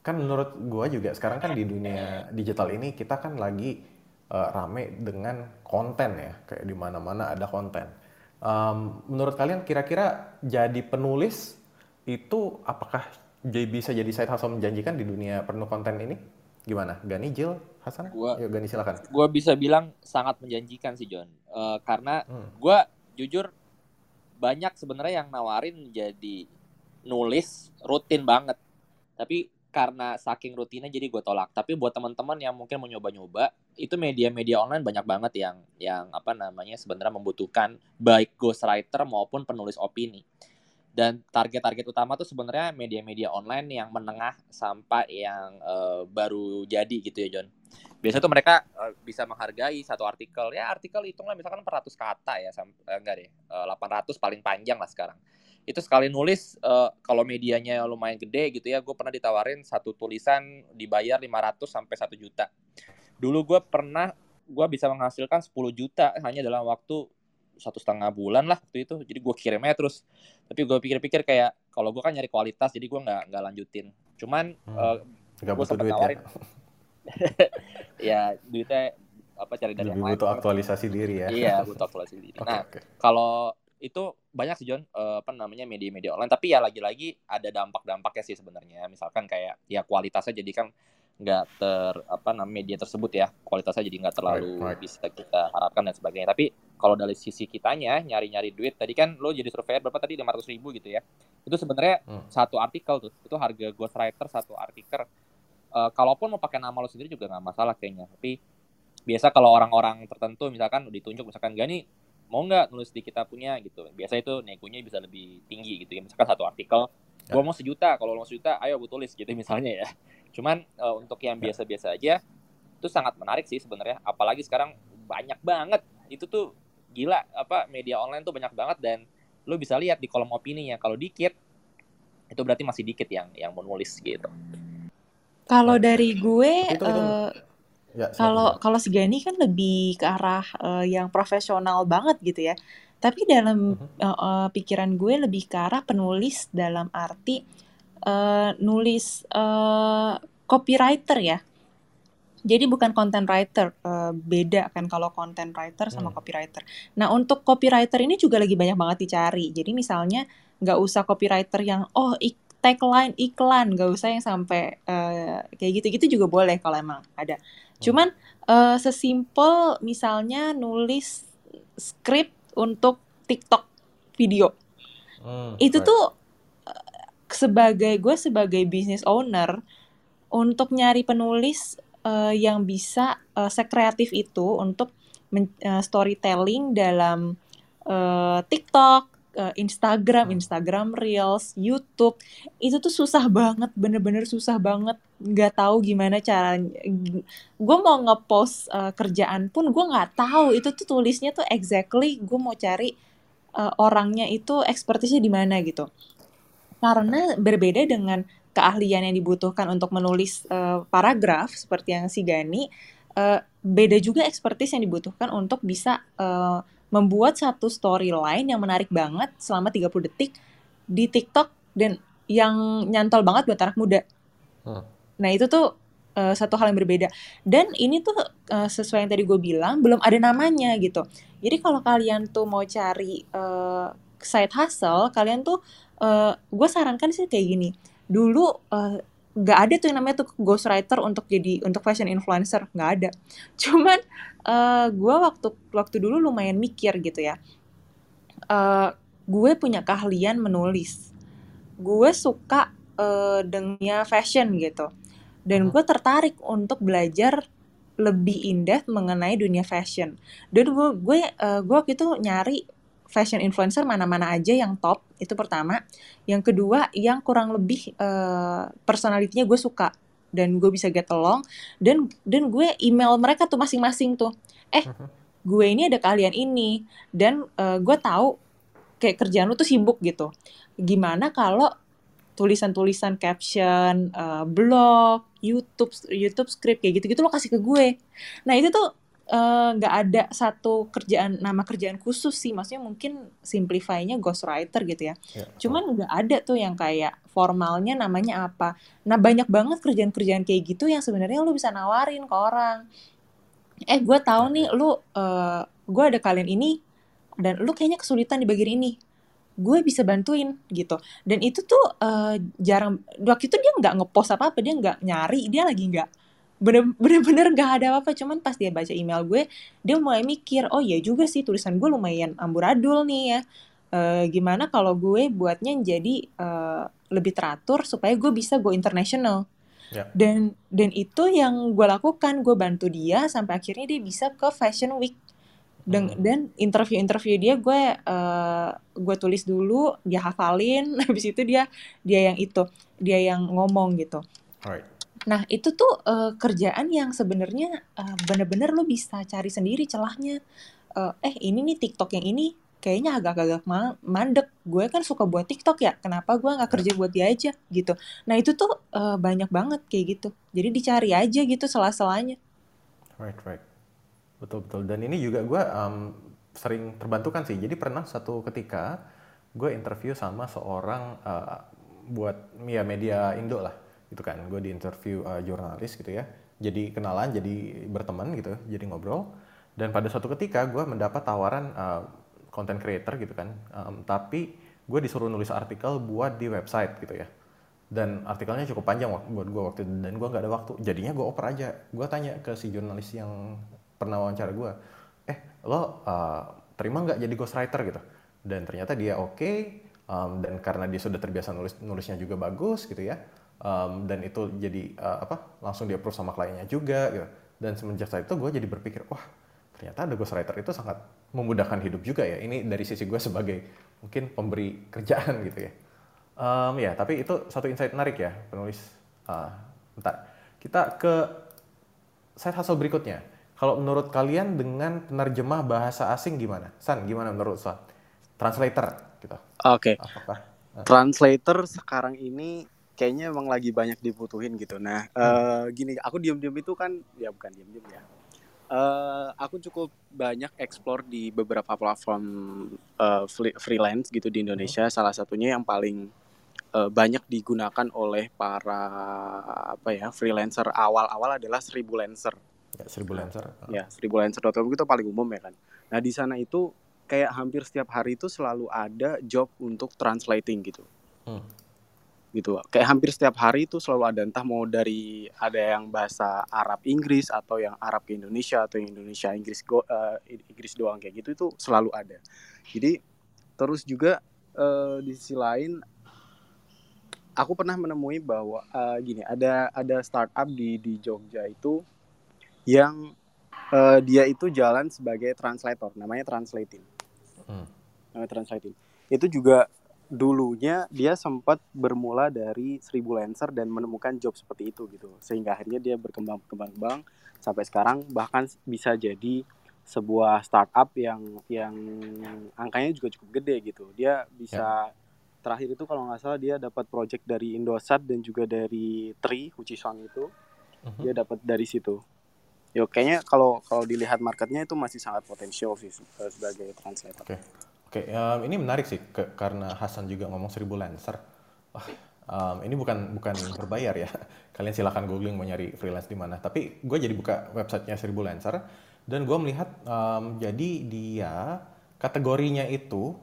Kan menurut gua juga sekarang kan di dunia digital ini kita kan lagi uh, rame dengan konten ya. Kayak di mana-mana ada konten. Um, menurut kalian kira-kira jadi penulis itu apakah jadi bisa jadi side hustle menjanjikan di dunia penuh konten ini? Gimana? Gani, Jill, Hasan? Gua- Yuk Gani silakan. gue bisa bilang sangat menjanjikan sih John Eh, karena Hmm. gue jujur banyak sebenarnya yang nawarin jadi nulis rutin banget tapi karena saking rutinnya jadi gue tolak. Tapi buat teman-teman yang mungkin mau nyoba-nyoba itu media-media online banyak banget yang yang apa namanya sebenarnya membutuhkan baik ghostwriter maupun penulis opini. Dan target-target utama tuh sebenarnya media-media online yang menengah sampai yang eh, baru jadi gitu ya John. Biasanya tuh mereka eh, bisa menghargai satu artikel. Ya artikel hitunglah misalkan 400 kata ya sam- eh, enggak deh eh, 800 paling panjang lah sekarang itu sekali nulis eh, kalau medianya lumayan gede gitu ya gue pernah ditawarin satu tulisan dibayar 500 sampai 1 juta dulu gue pernah gue bisa menghasilkan 10 juta hanya dalam waktu satu setengah bulan lah waktu itu jadi gue kirimnya terus tapi gue pikir-pikir kayak kalau gue kan nyari kualitas jadi gue nggak nggak lanjutin cuman Hmm. Gak butuh sempet duit nawarin. ya. ya duitnya apa cari dari Lebih yang lain butuh aktualisasi diri ya. iya butuh aktualisasi diri Oke, nah oke. kalau itu banyak sih John eh, apa namanya media-media online. Tapi ya lagi-lagi ada dampak-dampaknya sih sebenarnya. Misalkan kayak ya kualitasnya jadi kan nggak ter apa namanya media tersebut ya. Kualitasnya jadi nggak terlalu Right, right. bisa kita harapkan dan sebagainya. Tapi kalau dari sisi kitanya nyari-nyari duit tadi kan lo jadi surveyor berapa tadi? 500 ribu gitu ya. Itu sebenarnya Hmm. satu artikel tuh. Itu harga ghostwriter satu artikel. Eh, kalaupun mau pakai nama lo sendiri juga nggak masalah kayaknya. Tapi biasa kalau orang-orang tertentu misalkan ditunjuk misalkan gani mau nggak nulis di kita punya gitu. Biasa itu negonya bisa lebih tinggi gitu ya. Misalkan satu artikel Ya. gua mau sejuta kalau lo mau sejuta ayo gue tulis gitu misalnya ya. Cuman eh, untuk yang Ya. biasa-biasa aja itu sangat menarik sih sebenarnya. Apalagi sekarang banyak banget. Itu tuh gila apa media online tuh banyak banget dan lo bisa lihat di kolom opininya. Kalau dikit itu berarti masih dikit yang yang mau nulis gitu. Kalau dari gue, itu- itu- eh, Ya, kalau kalau si Gani kan lebih ke arah eh, yang profesional banget gitu ya. Tapi dalam Mhm. eh, eh, pikiran gue lebih ke arah penulis dalam arti eh, nulis eh, copywriter ya. Jadi bukan content writer, eh, beda kan kalau content writer sama Hmm. copywriter. Nah untuk copywriter ini juga lagi banyak banget dicari. Jadi misalnya nggak usah copywriter yang oh ik- tagline iklan, nggak usah yang sampai eh, kayak gitu-gitu juga boleh kalau emang ada. Cuman eh, sesimpel misalnya nulis skrip untuk TikTok video Hmm, itu right. tuh eh, sebagai gue sebagai business owner untuk nyari penulis eh, yang bisa eh, sekreatif itu untuk men- eh, storytelling dalam eh, TikTok, eh, Instagram, Hmm. Instagram Reels, YouTube itu tuh susah banget, bener-bener susah banget. Nggak tahu gimana caranya. Gue mau ngepost eh, kerjaan pun gue nggak tahu itu tuh tulisnya tuh exactly gue mau cari eh, orangnya itu ekspertisnya di mana gitu. Karena berbeda dengan keahlian yang dibutuhkan untuk menulis eh, paragraf seperti yang si Gani, eh, beda juga ekspertis yang dibutuhkan untuk bisa eh, membuat satu storyline yang menarik banget selama 30 detik di TikTok dan yang nyantol banget buat anak muda. Hmm. Nah, itu tuh eh, satu hal yang berbeda. Dan ini tuh eh, sesuai yang tadi gue bilang, belum ada namanya gitu. Jadi kalau kalian tuh mau cari eh, side hustle, kalian tuh eh, gue sarankan sih kayak gini. Dulu eh, nggak ada tuh yang namanya tuh ghostwriter untuk jadi untuk fashion influencer, nggak ada. Cuman eh, gue waktu waktu dulu lumayan mikir gitu ya. Eh, gue punya keahlian menulis. Gue suka dengan fashion gitu. Dan Mhm. gue tertarik untuk belajar lebih indah mengenai dunia fashion. Dan gue gue eh, gue waktu itu nyari fashion influencer mana-mana aja yang top itu pertama yang kedua yang kurang lebih uh, personalitinya gue suka dan gue bisa get along dan dan gue email mereka tuh masing-masing tuh eh mhm. gue ini ada kalian ini dan uh, gue tahu kayak kerjaan lu tuh sibuk gitu gimana kalau tulisan-tulisan caption uh, blog YouTube YouTube script kayak gitu-gitu lo kasih ke gue nah itu tuh Eh, nggak uh, ada satu kerjaan nama kerjaan khusus sih maksudnya mungkin simplify-nya ghostwriter gitu ya. ya Cuman nggak ada tuh yang kayak formalnya namanya apa. Nah banyak banget kerjaan-kerjaan kayak gitu yang sebenarnya lu bisa nawarin ke orang. Eh gue tahu nih lu uh, gue ada kalian ini dan lu kayaknya kesulitan di bagian ini gue bisa bantuin gitu. Dan itu tuh uh, jarang waktu itu dia nggak ngepost apa apa dia nggak nyari dia lagi nggak bener-bener gak ada apa-apa. Cuman pas dia baca email gue dia mulai mikir oh iya juga sih tulisan gue lumayan amburadul nih ya. E, gimana kalau gue buatnya jadi e, lebih teratur supaya gue bisa go international? Yeah. dan dan itu yang gue lakukan gue bantu dia sampai akhirnya dia bisa ke fashion week dan hmm. dan interview interview dia gue uh, gue tulis dulu dia hafalin habis itu dia dia yang itu dia yang ngomong gitu Alright. Nah, itu tuh uh, kerjaan yang sebenarnya uh, bener-bener lo bisa cari sendiri celahnya. Uh, eh, ini nih TikTok yang ini kayaknya agak-agak ma mandek. Gue kan suka buat TikTok ya, kenapa gue nggak kerja buat dia aja gitu. Nah, itu tuh uh, banyak banget kayak gitu. Jadi dicari aja gitu sela-selanya. Right, right. Betul, betul. Dan ini juga gue um, sering terbantukan sih. Jadi pernah satu ketika gue interview sama seorang uh, buat ya media Indo lah gitu kan. Gue di interview uh, jurnalis gitu ya. Jadi kenalan jadi berteman gitu jadi ngobrol. Dan pada suatu ketika gue mendapat tawaran uh, content creator gitu kan. Um, tapi gue disuruh nulis artikel buat di website gitu ya. Dan artikelnya cukup panjang buat gue waktu itu. Dan gue nggak ada waktu. Jadinya gue oper aja. Gue tanya ke si jurnalis yang pernah wawancara gue eh lo uh, terima nggak jadi ghostwriter? Gitu. Dan ternyata dia oke okay, um, dan karena dia sudah terbiasa nulis nulisnya juga bagus gitu ya um, dan itu jadi uh, apa langsung di approve sama kliennya juga gitu. Dan semenjak saat itu gue jadi berpikir wah ternyata ada ghostwriter itu sangat memudahkan hidup juga ya. Ini dari sisi gue sebagai mungkin pemberi kerjaan gitu ya. Um, ya tapi itu satu insight menarik ya penulis. Uh, bentar. Kita ke side hustle berikutnya kalau menurut kalian dengan penerjemah bahasa asing gimana San gimana menurut San translator gitu oke okay. apakah uh, translator sekarang ini kayaknya emang lagi banyak dibutuhin gitu. Nah, hmm. uh, gini, aku diem-diem itu kan ya bukan diem-diem ya. Uh, aku cukup banyak explore di beberapa platform uh, freelance gitu di Indonesia. Hmm. Salah satunya yang paling uh, banyak digunakan oleh para apa ya freelancer awal-awal adalah Seribu Lancer. Ya, Seribu Lancer. Ya, Seribu Lancer.com itu paling umum ya kan. Nah di sana itu kayak hampir setiap hari itu selalu ada job untuk translating gitu. Hmm gitu kayak hampir setiap hari itu selalu ada entah mau dari ada yang bahasa Arab Inggris atau yang Arab ke Indonesia atau yang Indonesia Inggris go, uh, Inggris doang kayak gitu itu selalu ada jadi terus juga uh, di sisi lain aku pernah menemui bahwa uh, gini ada ada startup di di Jogja itu yang uh, dia itu jalan sebagai translator namanya translating. Hmm. namanya translating. Itu juga dulunya dia sempat bermula dari seribu lancer dan menemukan job seperti itu gitu. Sehingga akhirnya dia berkembang berkembang kembang sampai sekarang bahkan bisa jadi sebuah startup yang yang angkanya juga cukup gede gitu. Dia bisa ya. terakhir itu kalau nggak salah dia dapat project dari Indosat dan juga dari Tri Huchisong itu. Uh-huh. dia dapat dari situ yo kayaknya kalau kalau dilihat marketnya itu masih sangat potensial sih sebagai translator. Okay. Oke, um, ini menarik sih ke, karena Hasan juga ngomong seribu lancer. Oh, um, ini bukan bukan berbayar ya. Kalian silahkan googling mau nyari freelance di mana. Tapi gue jadi buka websitenya seribu lancer dan gue melihat um, jadi dia kategorinya itu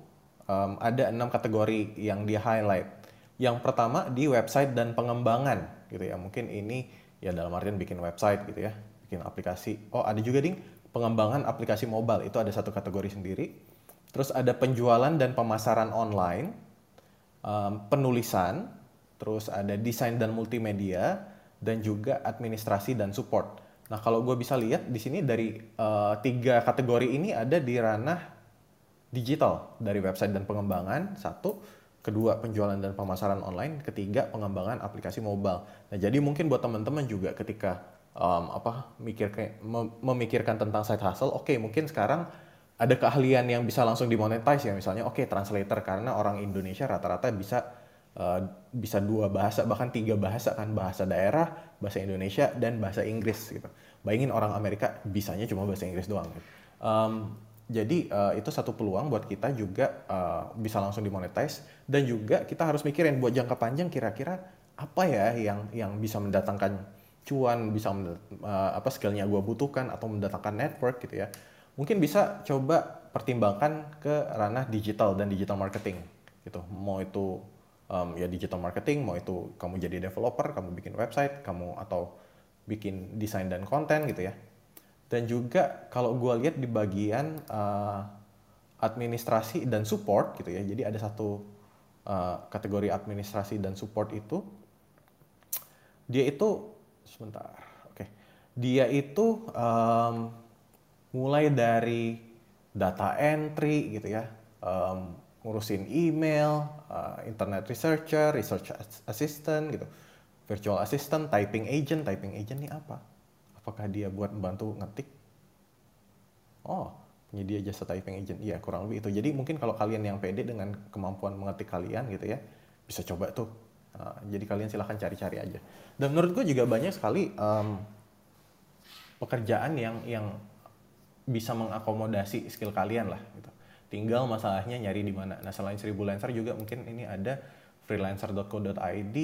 um, ada enam kategori yang dia highlight. Yang pertama di website dan pengembangan gitu ya. Mungkin ini ya dalam artian bikin website gitu ya, bikin aplikasi. Oh ada juga ding. Pengembangan aplikasi mobile. Itu ada satu kategori sendiri. Terus ada penjualan dan pemasaran online, um, penulisan, terus ada desain dan multimedia, dan juga administrasi dan support. Nah kalau gue bisa lihat di sini dari uh, tiga kategori ini ada di ranah digital. Dari website dan pengembangan satu. Kedua penjualan dan pemasaran online. Ketiga pengembangan aplikasi mobile. Nah jadi mungkin buat teman-teman juga ketika um, apa mikir kayak memikirkan tentang side hustle oke okay, mungkin sekarang ada keahlian yang bisa langsung dimonetize ya misalnya oke okay, translator karena orang Indonesia rata-rata bisa uh, bisa dua bahasa bahkan tiga bahasa kan bahasa daerah bahasa Indonesia dan bahasa Inggris gitu bayangin orang Amerika bisanya cuma bahasa Inggris doang gitu. um, jadi uh, itu satu peluang buat kita juga uh, bisa langsung dimonetize dan juga kita harus mikirin buat jangka panjang kira-kira apa ya yang yang bisa mendatangkan cuan, bisa uh, apa skillnya gue butuhkan atau mendatangkan network gitu ya. Mungkin bisa coba pertimbangkan ke ranah digital dan digital marketing gitu. Mau itu um, ya digital marketing, mau itu kamu jadi developer, kamu bikin website, kamu atau bikin desain dan konten gitu ya dan juga kalau gue lihat di bagian uh, administrasi dan support gitu ya jadi ada satu uh, kategori administrasi dan support itu dia itu sebentar oke. Okay. dia itu um, mulai dari data entry gitu ya um, ngurusin email uh, internet researcher research assistant gitu. Virtual assistant typing agent. Typing agent ini apa? Apakah dia buat membantu ngetik? Oh penyedia jasa typing agent. Iya kurang lebih itu. Jadi mungkin kalau kalian yang pede dengan kemampuan mengetik kalian gitu ya bisa coba tuh uh, jadi kalian silahkan cari-cari aja dan menurut gue juga banyak sekali um, pekerjaan yang yang bisa mengakomodasi skill kalian lah gitu tinggal masalahnya nyari di mana nah selain seribu lancer juga mungkin ini ada freelancer.co.id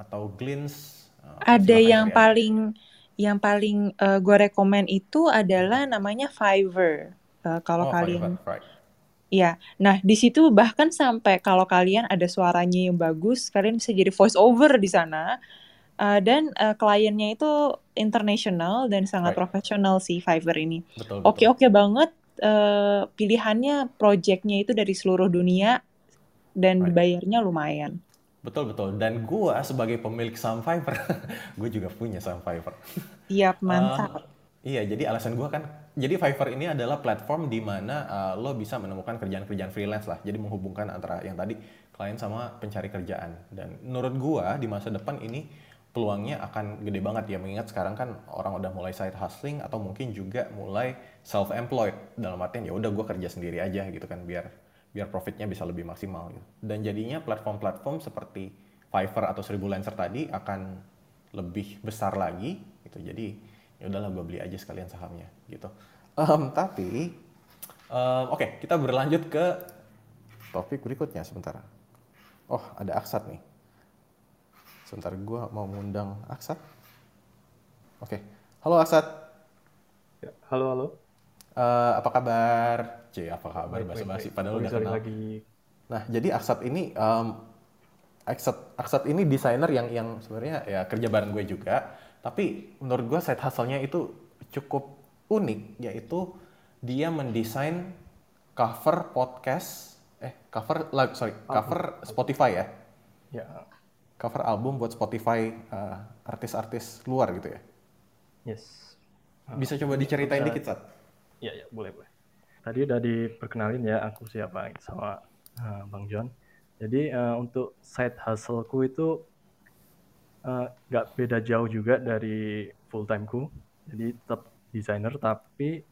atau Glints uh, ada yang paling aja yang paling uh, gue rekomen itu adalah namanya Fiverr. Uh, kalau oh, kalian Fiverr, right. Ya, nah di situ bahkan sampai kalau kalian ada suaranya yang bagus, kalian bisa jadi voice over di sana. Uh, dan uh, kliennya itu international dan sangat right. profesional sih Fiverr ini. Oke oke banget uh, pilihannya projectnya itu dari seluruh dunia dan right. dibayarnya lumayan. Betul betul. Dan gue sebagai pemilik saham Fiverr, gue juga punya saham Fiverr. Iya mantap. Uh, iya, jadi alasan gue kan, jadi Fiverr ini adalah platform di mana uh, lo bisa menemukan kerjaan-kerjaan freelance lah. Jadi menghubungkan antara yang tadi klien sama pencari kerjaan. Dan menurut gue di masa depan ini peluangnya akan gede banget ya mengingat sekarang kan orang udah mulai side hustling atau mungkin juga mulai self employed dalam artian ya udah gue kerja sendiri aja gitu kan biar biar profitnya bisa lebih maksimal gitu. Dan jadinya platform-platform seperti Fiverr atau Seribu Lancer tadi akan lebih besar lagi gitu. Jadi ya udahlah gue beli aja sekalian sahamnya gitu. Um, tapi um, oke okay, kita berlanjut ke topik berikutnya sebentar. Oh ada Aksat nih. Sebentar gue mau ngundang Aksat. Oke, okay. halo Aksat. Ya, halo halo. Uh, apa kabar? C apa kabar basa-basi padahal udah kenal. Lagi. Nah, jadi Aksat ini um, Aksat Aksat ini desainer yang yang sebenarnya ya kerja bareng gue juga, tapi menurut gue side hustle-nya itu cukup unik yaitu dia mendesain cover podcast eh cover sorry cover Spotify ya. Ya. Cover album buat Spotify uh, artis-artis luar gitu ya. Yes. Bisa coba diceritain bisa, dikit, Sat? Iya, ya, boleh, boleh tadi udah diperkenalin ya aku siapa sama uh, Bang John. Jadi uh, untuk side hustleku itu nggak uh, beda jauh juga dari full timeku. Jadi tetap desainer tapi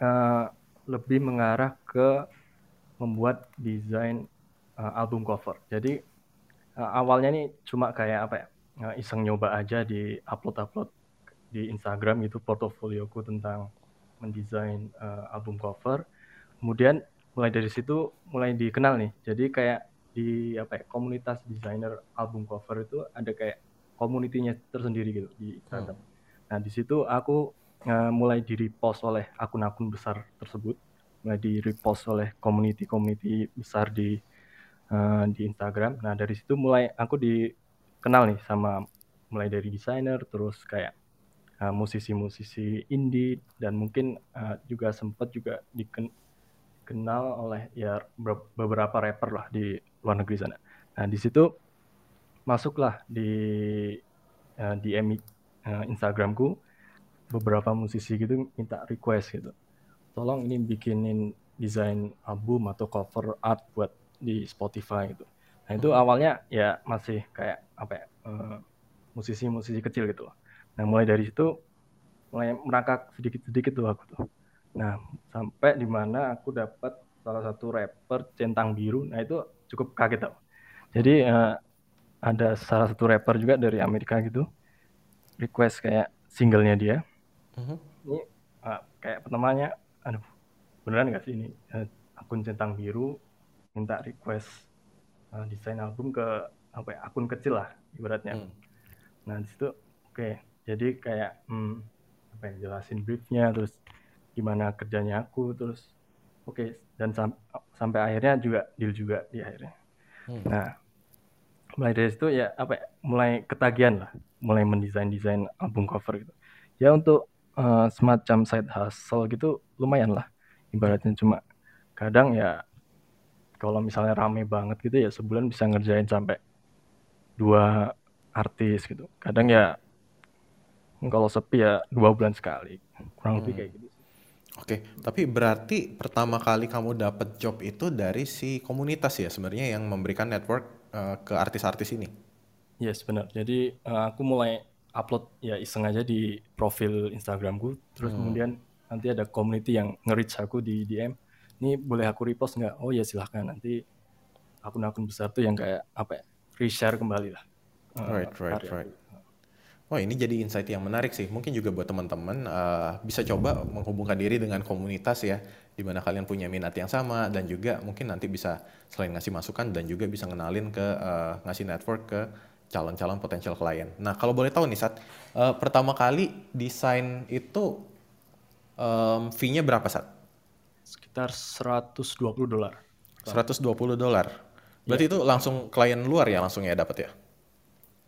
uh, lebih mengarah ke membuat desain uh, album cover. Jadi uh, awalnya nih cuma kayak apa ya uh, iseng nyoba aja di upload upload di Instagram itu portofolioku tentang mendesain uh, album cover. Kemudian mulai dari situ mulai dikenal nih. Jadi kayak di apa ya komunitas desainer album cover itu ada kayak komunitinya tersendiri gitu di Instagram. Hmm. Nah di situ aku uh, mulai di repost oleh akun-akun besar tersebut, mulai di repost oleh community-community besar di uh, di Instagram. Nah dari situ mulai aku dikenal nih sama mulai dari desainer terus kayak musisi musisi-musisi indie dan mungkin uh, juga sempat juga dikenal oleh ya beberapa rapper lah di luar negeri sana. Nah di situ masuklah di uh, di uh, Instagramku beberapa musisi gitu minta request gitu. Tolong ini bikinin desain album atau cover art buat di Spotify gitu. Nah itu Hmm. awalnya ya masih kayak apa ya eh, musisi-musisi kecil gitu loh. Nah mulai dari situ mulai merangkak sedikit-sedikit tuh aku tuh. Nah sampai di mana aku dapat salah satu rapper centang biru. Nah itu cukup kaget tau. Jadi eh, ada salah satu rapper juga dari Amerika gitu request kayak singlenya dia. Mhm. Ini eh, kayak pertamanya, aduh beneran nggak sih ini Eh, akun centang biru minta request eh, desain album ke apa ya, akun kecil lah ibaratnya. Hmm. Nah di situ oke jadi kayak hmm, apa ya jelasin briefnya terus gimana kerjanya aku terus oke dan sam- sampai akhirnya juga deal juga di akhirnya. Hmm. Nah mulai dari situ ya apa ya mulai ketagihan lah mulai mendesain desain album cover gitu. Ya untuk eh, semacam side hustle gitu lumayan lah ibaratnya cuma kadang ya kalau misalnya rame banget gitu ya sebulan bisa ngerjain sampai dua artis gitu. Kadang ya kalau sepi ya dua bulan sekali kurang lebih Hmm. kayak gitu. Oke, tapi berarti pertama kali kamu dapat job itu dari si komunitas ya sebenarnya yang memberikan network eh, ke artis-artis ini. Yes benar. Jadi eh, aku mulai upload ya iseng aja di profil Instagramku. Terus Hmm. kemudian nanti ada community yang nge-reach aku di DM. Ini boleh aku repost nggak? Oh ya silahkan. Nanti akun-akun besar tuh yang kayak apa ya? Reshare kembali lah. eh, Right, right, right. aku. Wah ini jadi insight yang menarik sih. Mungkin juga buat teman-teman eh, bisa coba menghubungkan diri dengan komunitas ya, di mana kalian punya minat yang sama dan juga mungkin nanti bisa selain ngasih masukan dan juga bisa ngenalin ke eh, ngasih network ke calon-calon potensial klien. Nah kalau boleh tahu nih Sat, eh, pertama kali desain itu em, fee-nya berapa Sat? Sekitar 120 dolar. 120 dolar. Berarti itu langsung klien luar ya langsung ya dapat ya?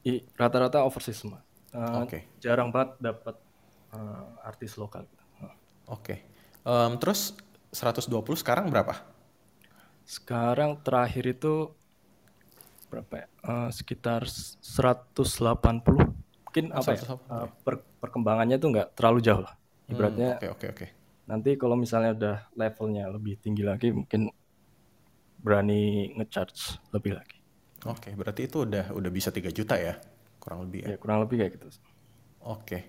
I- Rata-rata overseas semua. Eh, Oke. Jarang banget dapat eh, artis lokal. Oke. Em, terus 120 sekarang berapa? Sekarang terakhir itu berapa ya? Eh, sekitar 180. Mungkin Oh, apa ya? 180, eh, per- perkembangannya tuh nggak terlalu jauh lah. Hmm, Ibaratnya Oke oke oke. nanti kalau misalnya udah levelnya lebih tinggi lagi mungkin berani ngecharge lebih lagi. Oke, berarti itu udah udah bisa 3 juta ya, kurang lebih ya. Ya kurang lebih kayak gitu. Oke,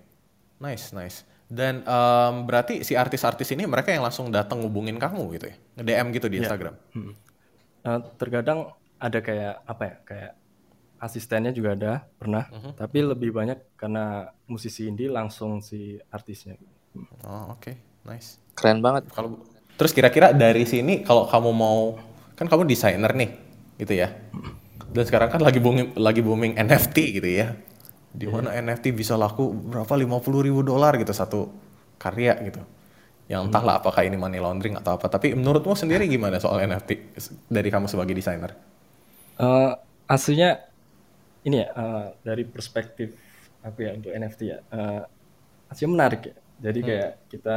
nice nice. Dan em, berarti si artis-artis ini mereka yang langsung datang ngubungin kamu gitu ya, nge-DM gitu di Iya. Instagram. Hmm. Eh, terkadang ada kayak apa ya? Kayak asistennya juga ada pernah, Mhm. tapi lebih banyak karena musisi indie langsung si artisnya. Hmm. Oh oke, nice. Keren banget. Kalau terus kira-kira dari sini kalau kamu mau kan kamu desainer nih, gitu ya. Dan sekarang kan lagi booming lagi booming NFT gitu ya. Di mana NFT bisa laku berapa 50 ribu dolar gitu satu karya gitu. Yang entahlah apakah ini money laundering atau apa. Tapi menurutmu sendiri gimana soal NFT dari kamu sebagai desainer? Eh, aslinya ini ya eh, dari perspektif aku ya untuk NFT ya eh, aslinya menarik ya jadi kayak kita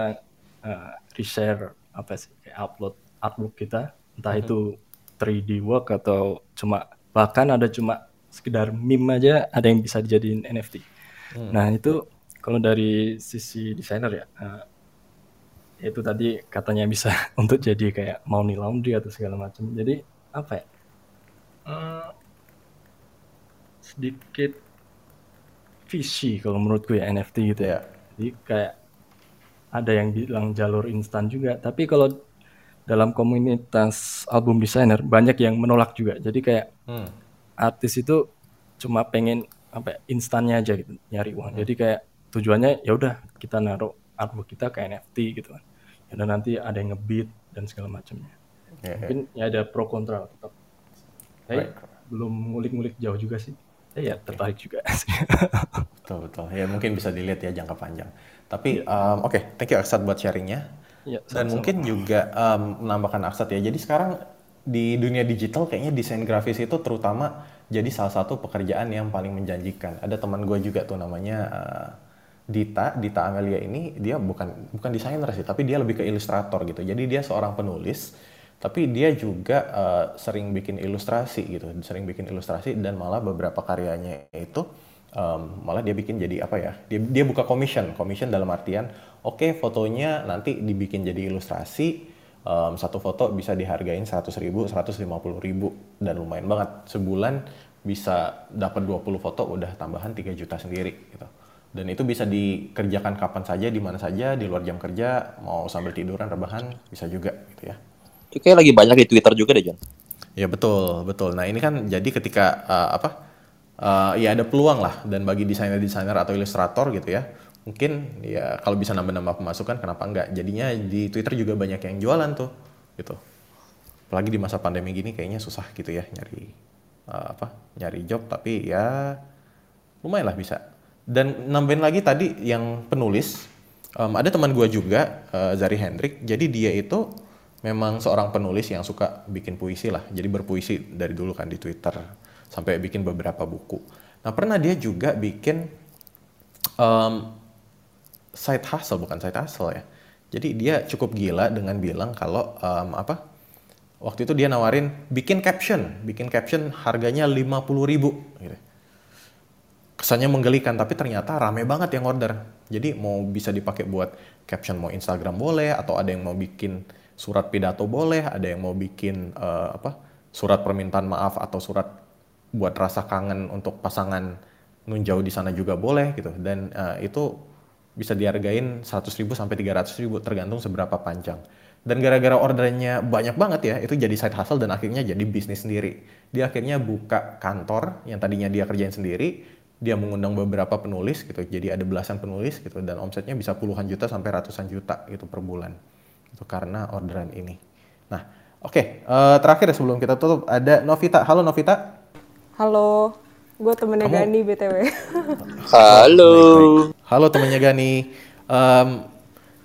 eh, reshare apa sih kayak upload artwork kita entah itu 3D work atau cuma bahkan ada cuma sekedar meme aja ada yang bisa dijadiin NFT nah itu kalau dari sisi desainer ya eh, itu tadi katanya bisa untuk jadi kayak money laundry atau segala macam. Jadi apa ya? Eh, sedikit fishy kalau menurutku ya NFT gitu ya. Jadi kayak ada yang bilang jalur instan juga, tapi kalau dalam komunitas album designer banyak yang menolak juga. Jadi kayak Hmm. artis itu cuma pengen apa ya, instannya aja gitu nyari uang. Jadi kayak tujuannya ya udah kita naruh artwork kita ke NFT gitu kan. Ya dan nanti ada yang ngebit dan segala macamnya. Ya, ya. Mungkin ya ada pro kontra tetap. Tapi Right. belum ngulik-ngulik jauh juga sih. Eh, ya tertarik juga. Betul betul. Ya mungkin bisa dilihat ya jangka panjang. Tapi em, oke, thank you Aksat buat sharingnya. Iya, Dan mungkin juga em, menambahkan Aksat ya. Jadi sekarang di dunia digital kayaknya desain grafis itu terutama jadi salah satu pekerjaan yang paling menjanjikan. Ada teman gue juga tuh namanya eh, Dita, Dita Amelia ini dia bukan bukan desainer sih, tapi dia lebih ke ilustrator gitu. Jadi dia seorang penulis, tapi dia juga eh, sering bikin ilustrasi gitu, sering bikin ilustrasi dan malah beberapa karyanya itu em, malah dia bikin jadi apa ya? Dia dia buka commission, commission dalam artian oke fotonya nanti dibikin jadi ilustrasi, um, satu foto bisa dihargain 100 ribu, 150 ribu dan lumayan banget sebulan bisa dapat 20 foto udah tambahan 3 juta sendiri gitu. Dan itu bisa dikerjakan kapan saja, di mana saja, di luar jam kerja, mau sambil tiduran, rebahan, bisa juga gitu ya. Itu kayak lagi banyak di Twitter juga deh, John. Ya betul, betul. Nah ini kan jadi ketika uh, apa? Uh, ya ada peluang lah dan bagi desainer-desainer atau ilustrator gitu ya mungkin ya kalau bisa nambah-nambah pemasukan kenapa enggak? Jadinya di Twitter juga banyak yang jualan tuh gitu. Apalagi di masa pandemi gini kayaknya susah gitu ya nyari uh, apa nyari job tapi ya lumayan lah bisa. Dan nambahin lagi tadi yang penulis um, ada teman gue juga uh, Zari Hendrik. Jadi dia itu memang seorang penulis yang suka bikin puisi lah. Jadi berpuisi dari dulu kan di Twitter sampai bikin beberapa buku. Nah pernah dia juga bikin um, side hustle bukan side hustle ya. Jadi dia cukup gila dengan bilang kalau um, apa? Waktu itu dia nawarin bikin caption, bikin caption harganya 50 ribu. Gitu. Kesannya menggelikan, tapi ternyata rame banget yang order. Jadi mau bisa dipakai buat caption mau Instagram boleh, atau ada yang mau bikin surat pidato boleh, ada yang mau bikin uh, apa surat permintaan maaf atau surat buat rasa kangen untuk pasangan nun jauh di sana juga boleh gitu dan uh, itu bisa dihargain 100 ribu sampai 300 ribu tergantung seberapa panjang. Dan gara-gara ordernya banyak banget ya itu jadi side hustle dan akhirnya jadi bisnis sendiri. Dia akhirnya buka kantor yang tadinya dia kerjain sendiri dia mengundang beberapa penulis gitu jadi ada belasan penulis gitu dan omsetnya bisa puluhan juta sampai ratusan juta gitu per bulan. Itu karena orderan ini. Nah oke okay, uh, eh, terakhir sebelum kita tutup ada Novita. Halo Novita. Halo, gue temennya Kamu... Gani BTW. Halo. Halo temennya Gani. Um,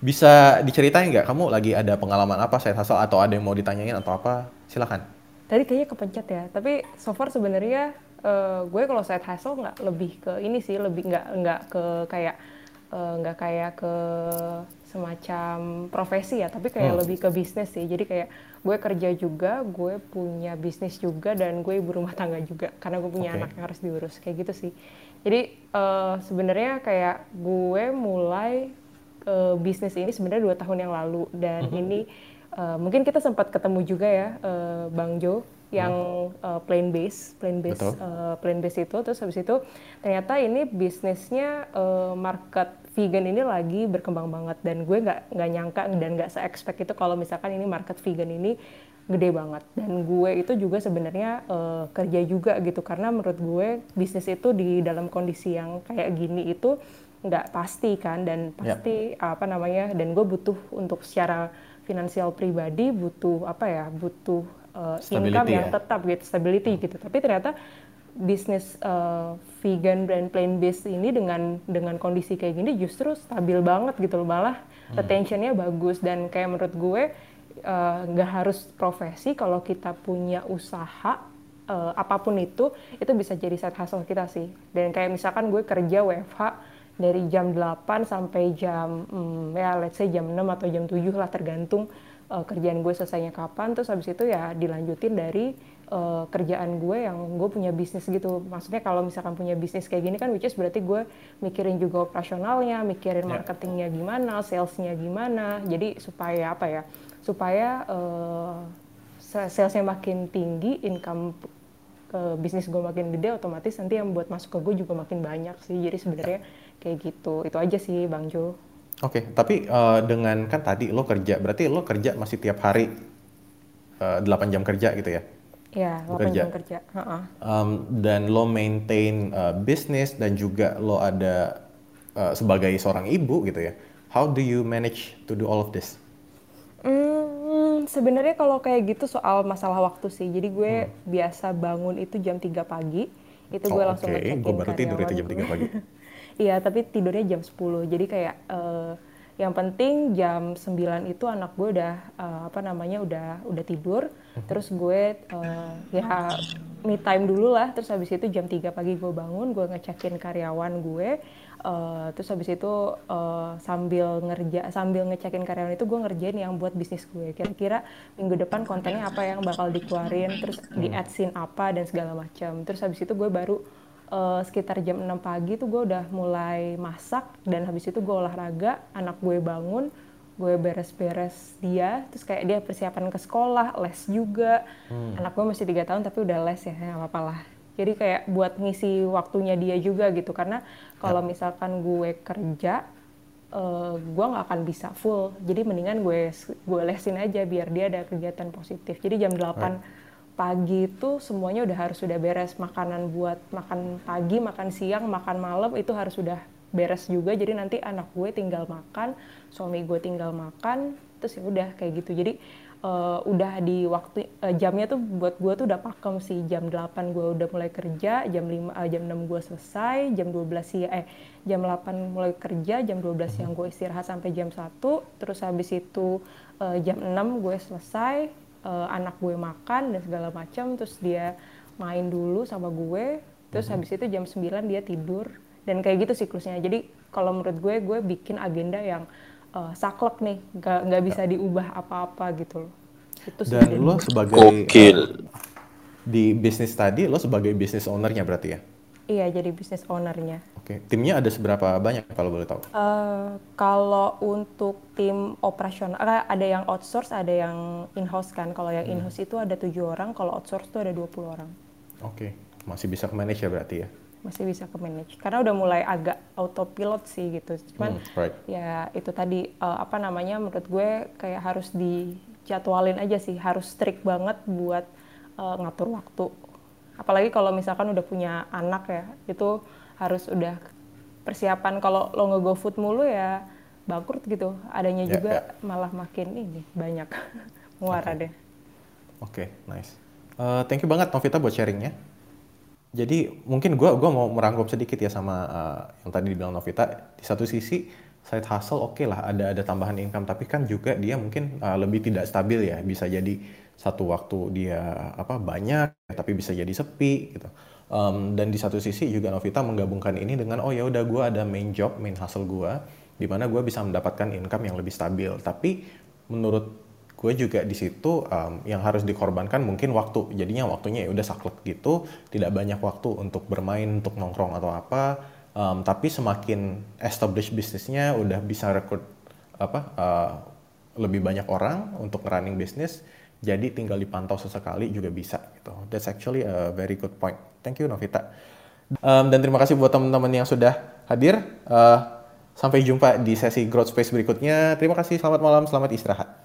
bisa diceritain nggak kamu lagi ada pengalaman apa saya hustle atau ada yang mau ditanyain atau apa? Silakan. Tadi kayaknya kepencet ya, tapi so far sebenarnya uh, gue kalau saya hustle nggak lebih ke ini sih, lebih nggak nggak ke kayak eh, nggak uh, kayak ke semacam profesi ya, tapi kayak hmm. lebih ke bisnis sih. Jadi kayak gue kerja juga, gue punya bisnis juga, dan gue ibu rumah tangga juga karena gue punya okay. anak yang harus diurus kayak gitu sih. Jadi uh, sebenarnya kayak gue mulai uh, bisnis ini sebenarnya dua tahun yang lalu dan mm -hmm. ini uh, mungkin kita sempat ketemu juga ya, uh, Bang Jo yang uh, plain base, plain base, uh, plain base itu. Terus habis itu ternyata ini bisnisnya uh, market vegan ini lagi berkembang banget dan gue nggak nggak nyangka dan nggak se-expect itu kalau misalkan ini market vegan ini gede banget dan gue itu juga sebenarnya uh, kerja juga gitu karena menurut gue bisnis itu di dalam kondisi yang kayak gini itu nggak pasti kan dan ya. pasti yep. apa namanya dan gue butuh untuk secara finansial pribadi butuh apa ya butuh uh, income yang ya? tetap gitu stability gitu tapi ternyata bisnis uh, vegan brand plant based ini dengan dengan kondisi kayak gini justru stabil banget gitu loh malah hmm. retentionnya bagus. Dan kayak menurut gue eh, nggak uh, harus profesi kalau kita punya usaha uh, apa pun itu itu bisa jadi side hustle kita sih. Dan kayak misalkan gue kerja WFH dari jam 8 sampai jam hmm, ya let's say jam 6 atau jam 7 lah tergantung uh, kerjaan gue selesainya kapan. Terus habis itu ya dilanjutin dari uh, kerjaan gue yang gue punya bisnis gitu. Maksudnya kalau misalkan punya bisnis kayak gini kan which is berarti gue mikirin juga operasionalnya, mikirin ya. marketingnya gimana, salesnya gimana. Jadi supaya apa ya? Supaya uh, salesnya makin tinggi, income uh, bisnis gue makin gede, otomatis nanti yang buat masuk ke gue juga makin banyak sih. Jadi sebenarnya kayak gitu. Itu aja sih Bang Jo. Oke, okay, tapi uh, dengan kan tadi lo kerja, berarti lo kerja masih tiap hari uh, 8 jam kerja gitu ya? Ya, bekerja. kerja. Uh -uh. Um, dan lo maintain uh, bisnis dan juga lo ada uh, sebagai seorang ibu gitu ya. How do you manage to do all of this? Hmm, sebenarnya kalau kayak gitu soal masalah waktu sih. Jadi gue hmm. biasa bangun itu jam 3 pagi. Itu gue oh, langsung okay. ngecekin Gue baru tidur itu jam 3 pagi. Iya, tapi tidurnya jam 10. Jadi kayak uh, yang penting jam 9 itu anak gue udah uh, apa namanya udah udah tidur. Mhm. terus gue uh, ya me time dulu lah. Terus habis itu jam 3 pagi gue bangun gue ngecekin karyawan gue. Uh, terus habis itu uh, sambil ngerja sambil ngecekin karyawan itu gue ngerjain yang buat bisnis gue. Kira-kira minggu depan kontennya apa yang bakal dikeluarin terus di adsin apa dan segala macam terus habis itu gue baru uh, sekitar jam 6 pagi tuh gue udah mulai masak dan habis itu gue olahraga anak gue bangun gue beres-beres dia terus kayak dia persiapan ke sekolah les juga. Hmm. anak gue masih tiga tahun tapi udah les ya nggak apa-apa lah. Jadi kayak buat ngisi waktunya dia juga gitu karena kalau misalkan gue kerja eh, gue nggak akan bisa full. Jadi mendingan gue gue lesin aja biar dia ada kegiatan positif. Jadi jam 8 pagi itu semuanya udah harus sudah beres. Makanan buat makan pagi makan siang makan malam itu harus sudah beres juga. Jadi nanti anak gue tinggal makan suami gue tinggal makan terus ya udah kayak gitu. Jadi eh, udah di waktu eh, jamnya tuh buat gue tuh udah pakem sih. Jam 8 gue udah mulai kerja jam 5 eh, jam 6 gue selesai jam 12 siang eh jam 8 mulai kerja jam 12 siang gue istirahat sampai jam 1 terus habis itu eh, jam 6 gue selesai eh, anak gue makan dan segala macam terus dia main dulu sama gue terus habis itu jam 9 dia tidur dan kayak gitu siklusnya. Jadi kalau menurut gue gue bikin agenda yang eh, saklek nih nggak nggak bisa diubah apa-apa gitu loh. Itu Dan lo sebagai eh, di bisnis tadi, lo sebagai bisnis ownernya berarti ya? Iya jadi bisnis ownernya Oke, timnya ada seberapa banyak kalau boleh tahu? Eh, kalau untuk tim operasional, eh, ada yang outsource, ada yang in-house kan. Kalau yang in-house itu ada tujuh orang, kalau outsource itu ada 20 orang. Oke, masih bisa ke manage ya berarti ya? Masih bisa ke manage. Karena udah mulai agak autopilot sih gitu. Cuman Hmm, right. ya itu tadi eh, apa namanya menurut gue kayak harus dijadwalin aja sih, harus strict banget buat eh, ngatur waktu. Apalagi kalau misalkan udah punya anak ya, itu harus udah persiapan kalau lo nge-go food mulu ya bangkrut gitu. Adanya Ya, juga ya. malah makin ini banyak muara deh. Oke, nice. Eh, thank you banget Novita buat sharingnya. Jadi mungkin gua gua mau merangkum sedikit ya sama eh, yang tadi dibilang Novita. Di satu sisi side hustle oke lah ada ada tambahan income tapi kan juga dia mungkin eh, lebih tidak stabil ya. Bisa jadi satu waktu dia apa banyak tapi bisa jadi sepi gitu. Em, dan di satu sisi juga Novita menggabungkan ini dengan oh ya udah gua ada main job, main hustle gua di mana gua bisa mendapatkan income yang lebih stabil. Tapi menurut gue juga di situ um, yang harus dikorbankan mungkin waktu jadinya waktunya ya udah saklek gitu tidak banyak waktu untuk bermain untuk nongkrong atau apa Um, tapi semakin established bisnisnya udah bisa rekrut apa uh, lebih banyak orang untuk running bisnis jadi tinggal dipantau sesekali juga bisa gitu. That's actually a very good point. Thank you Novita. Um, dan terima kasih buat teman-teman yang sudah hadir. Uh, sampai jumpa di sesi growth space berikutnya. Terima kasih selamat malam selamat istirahat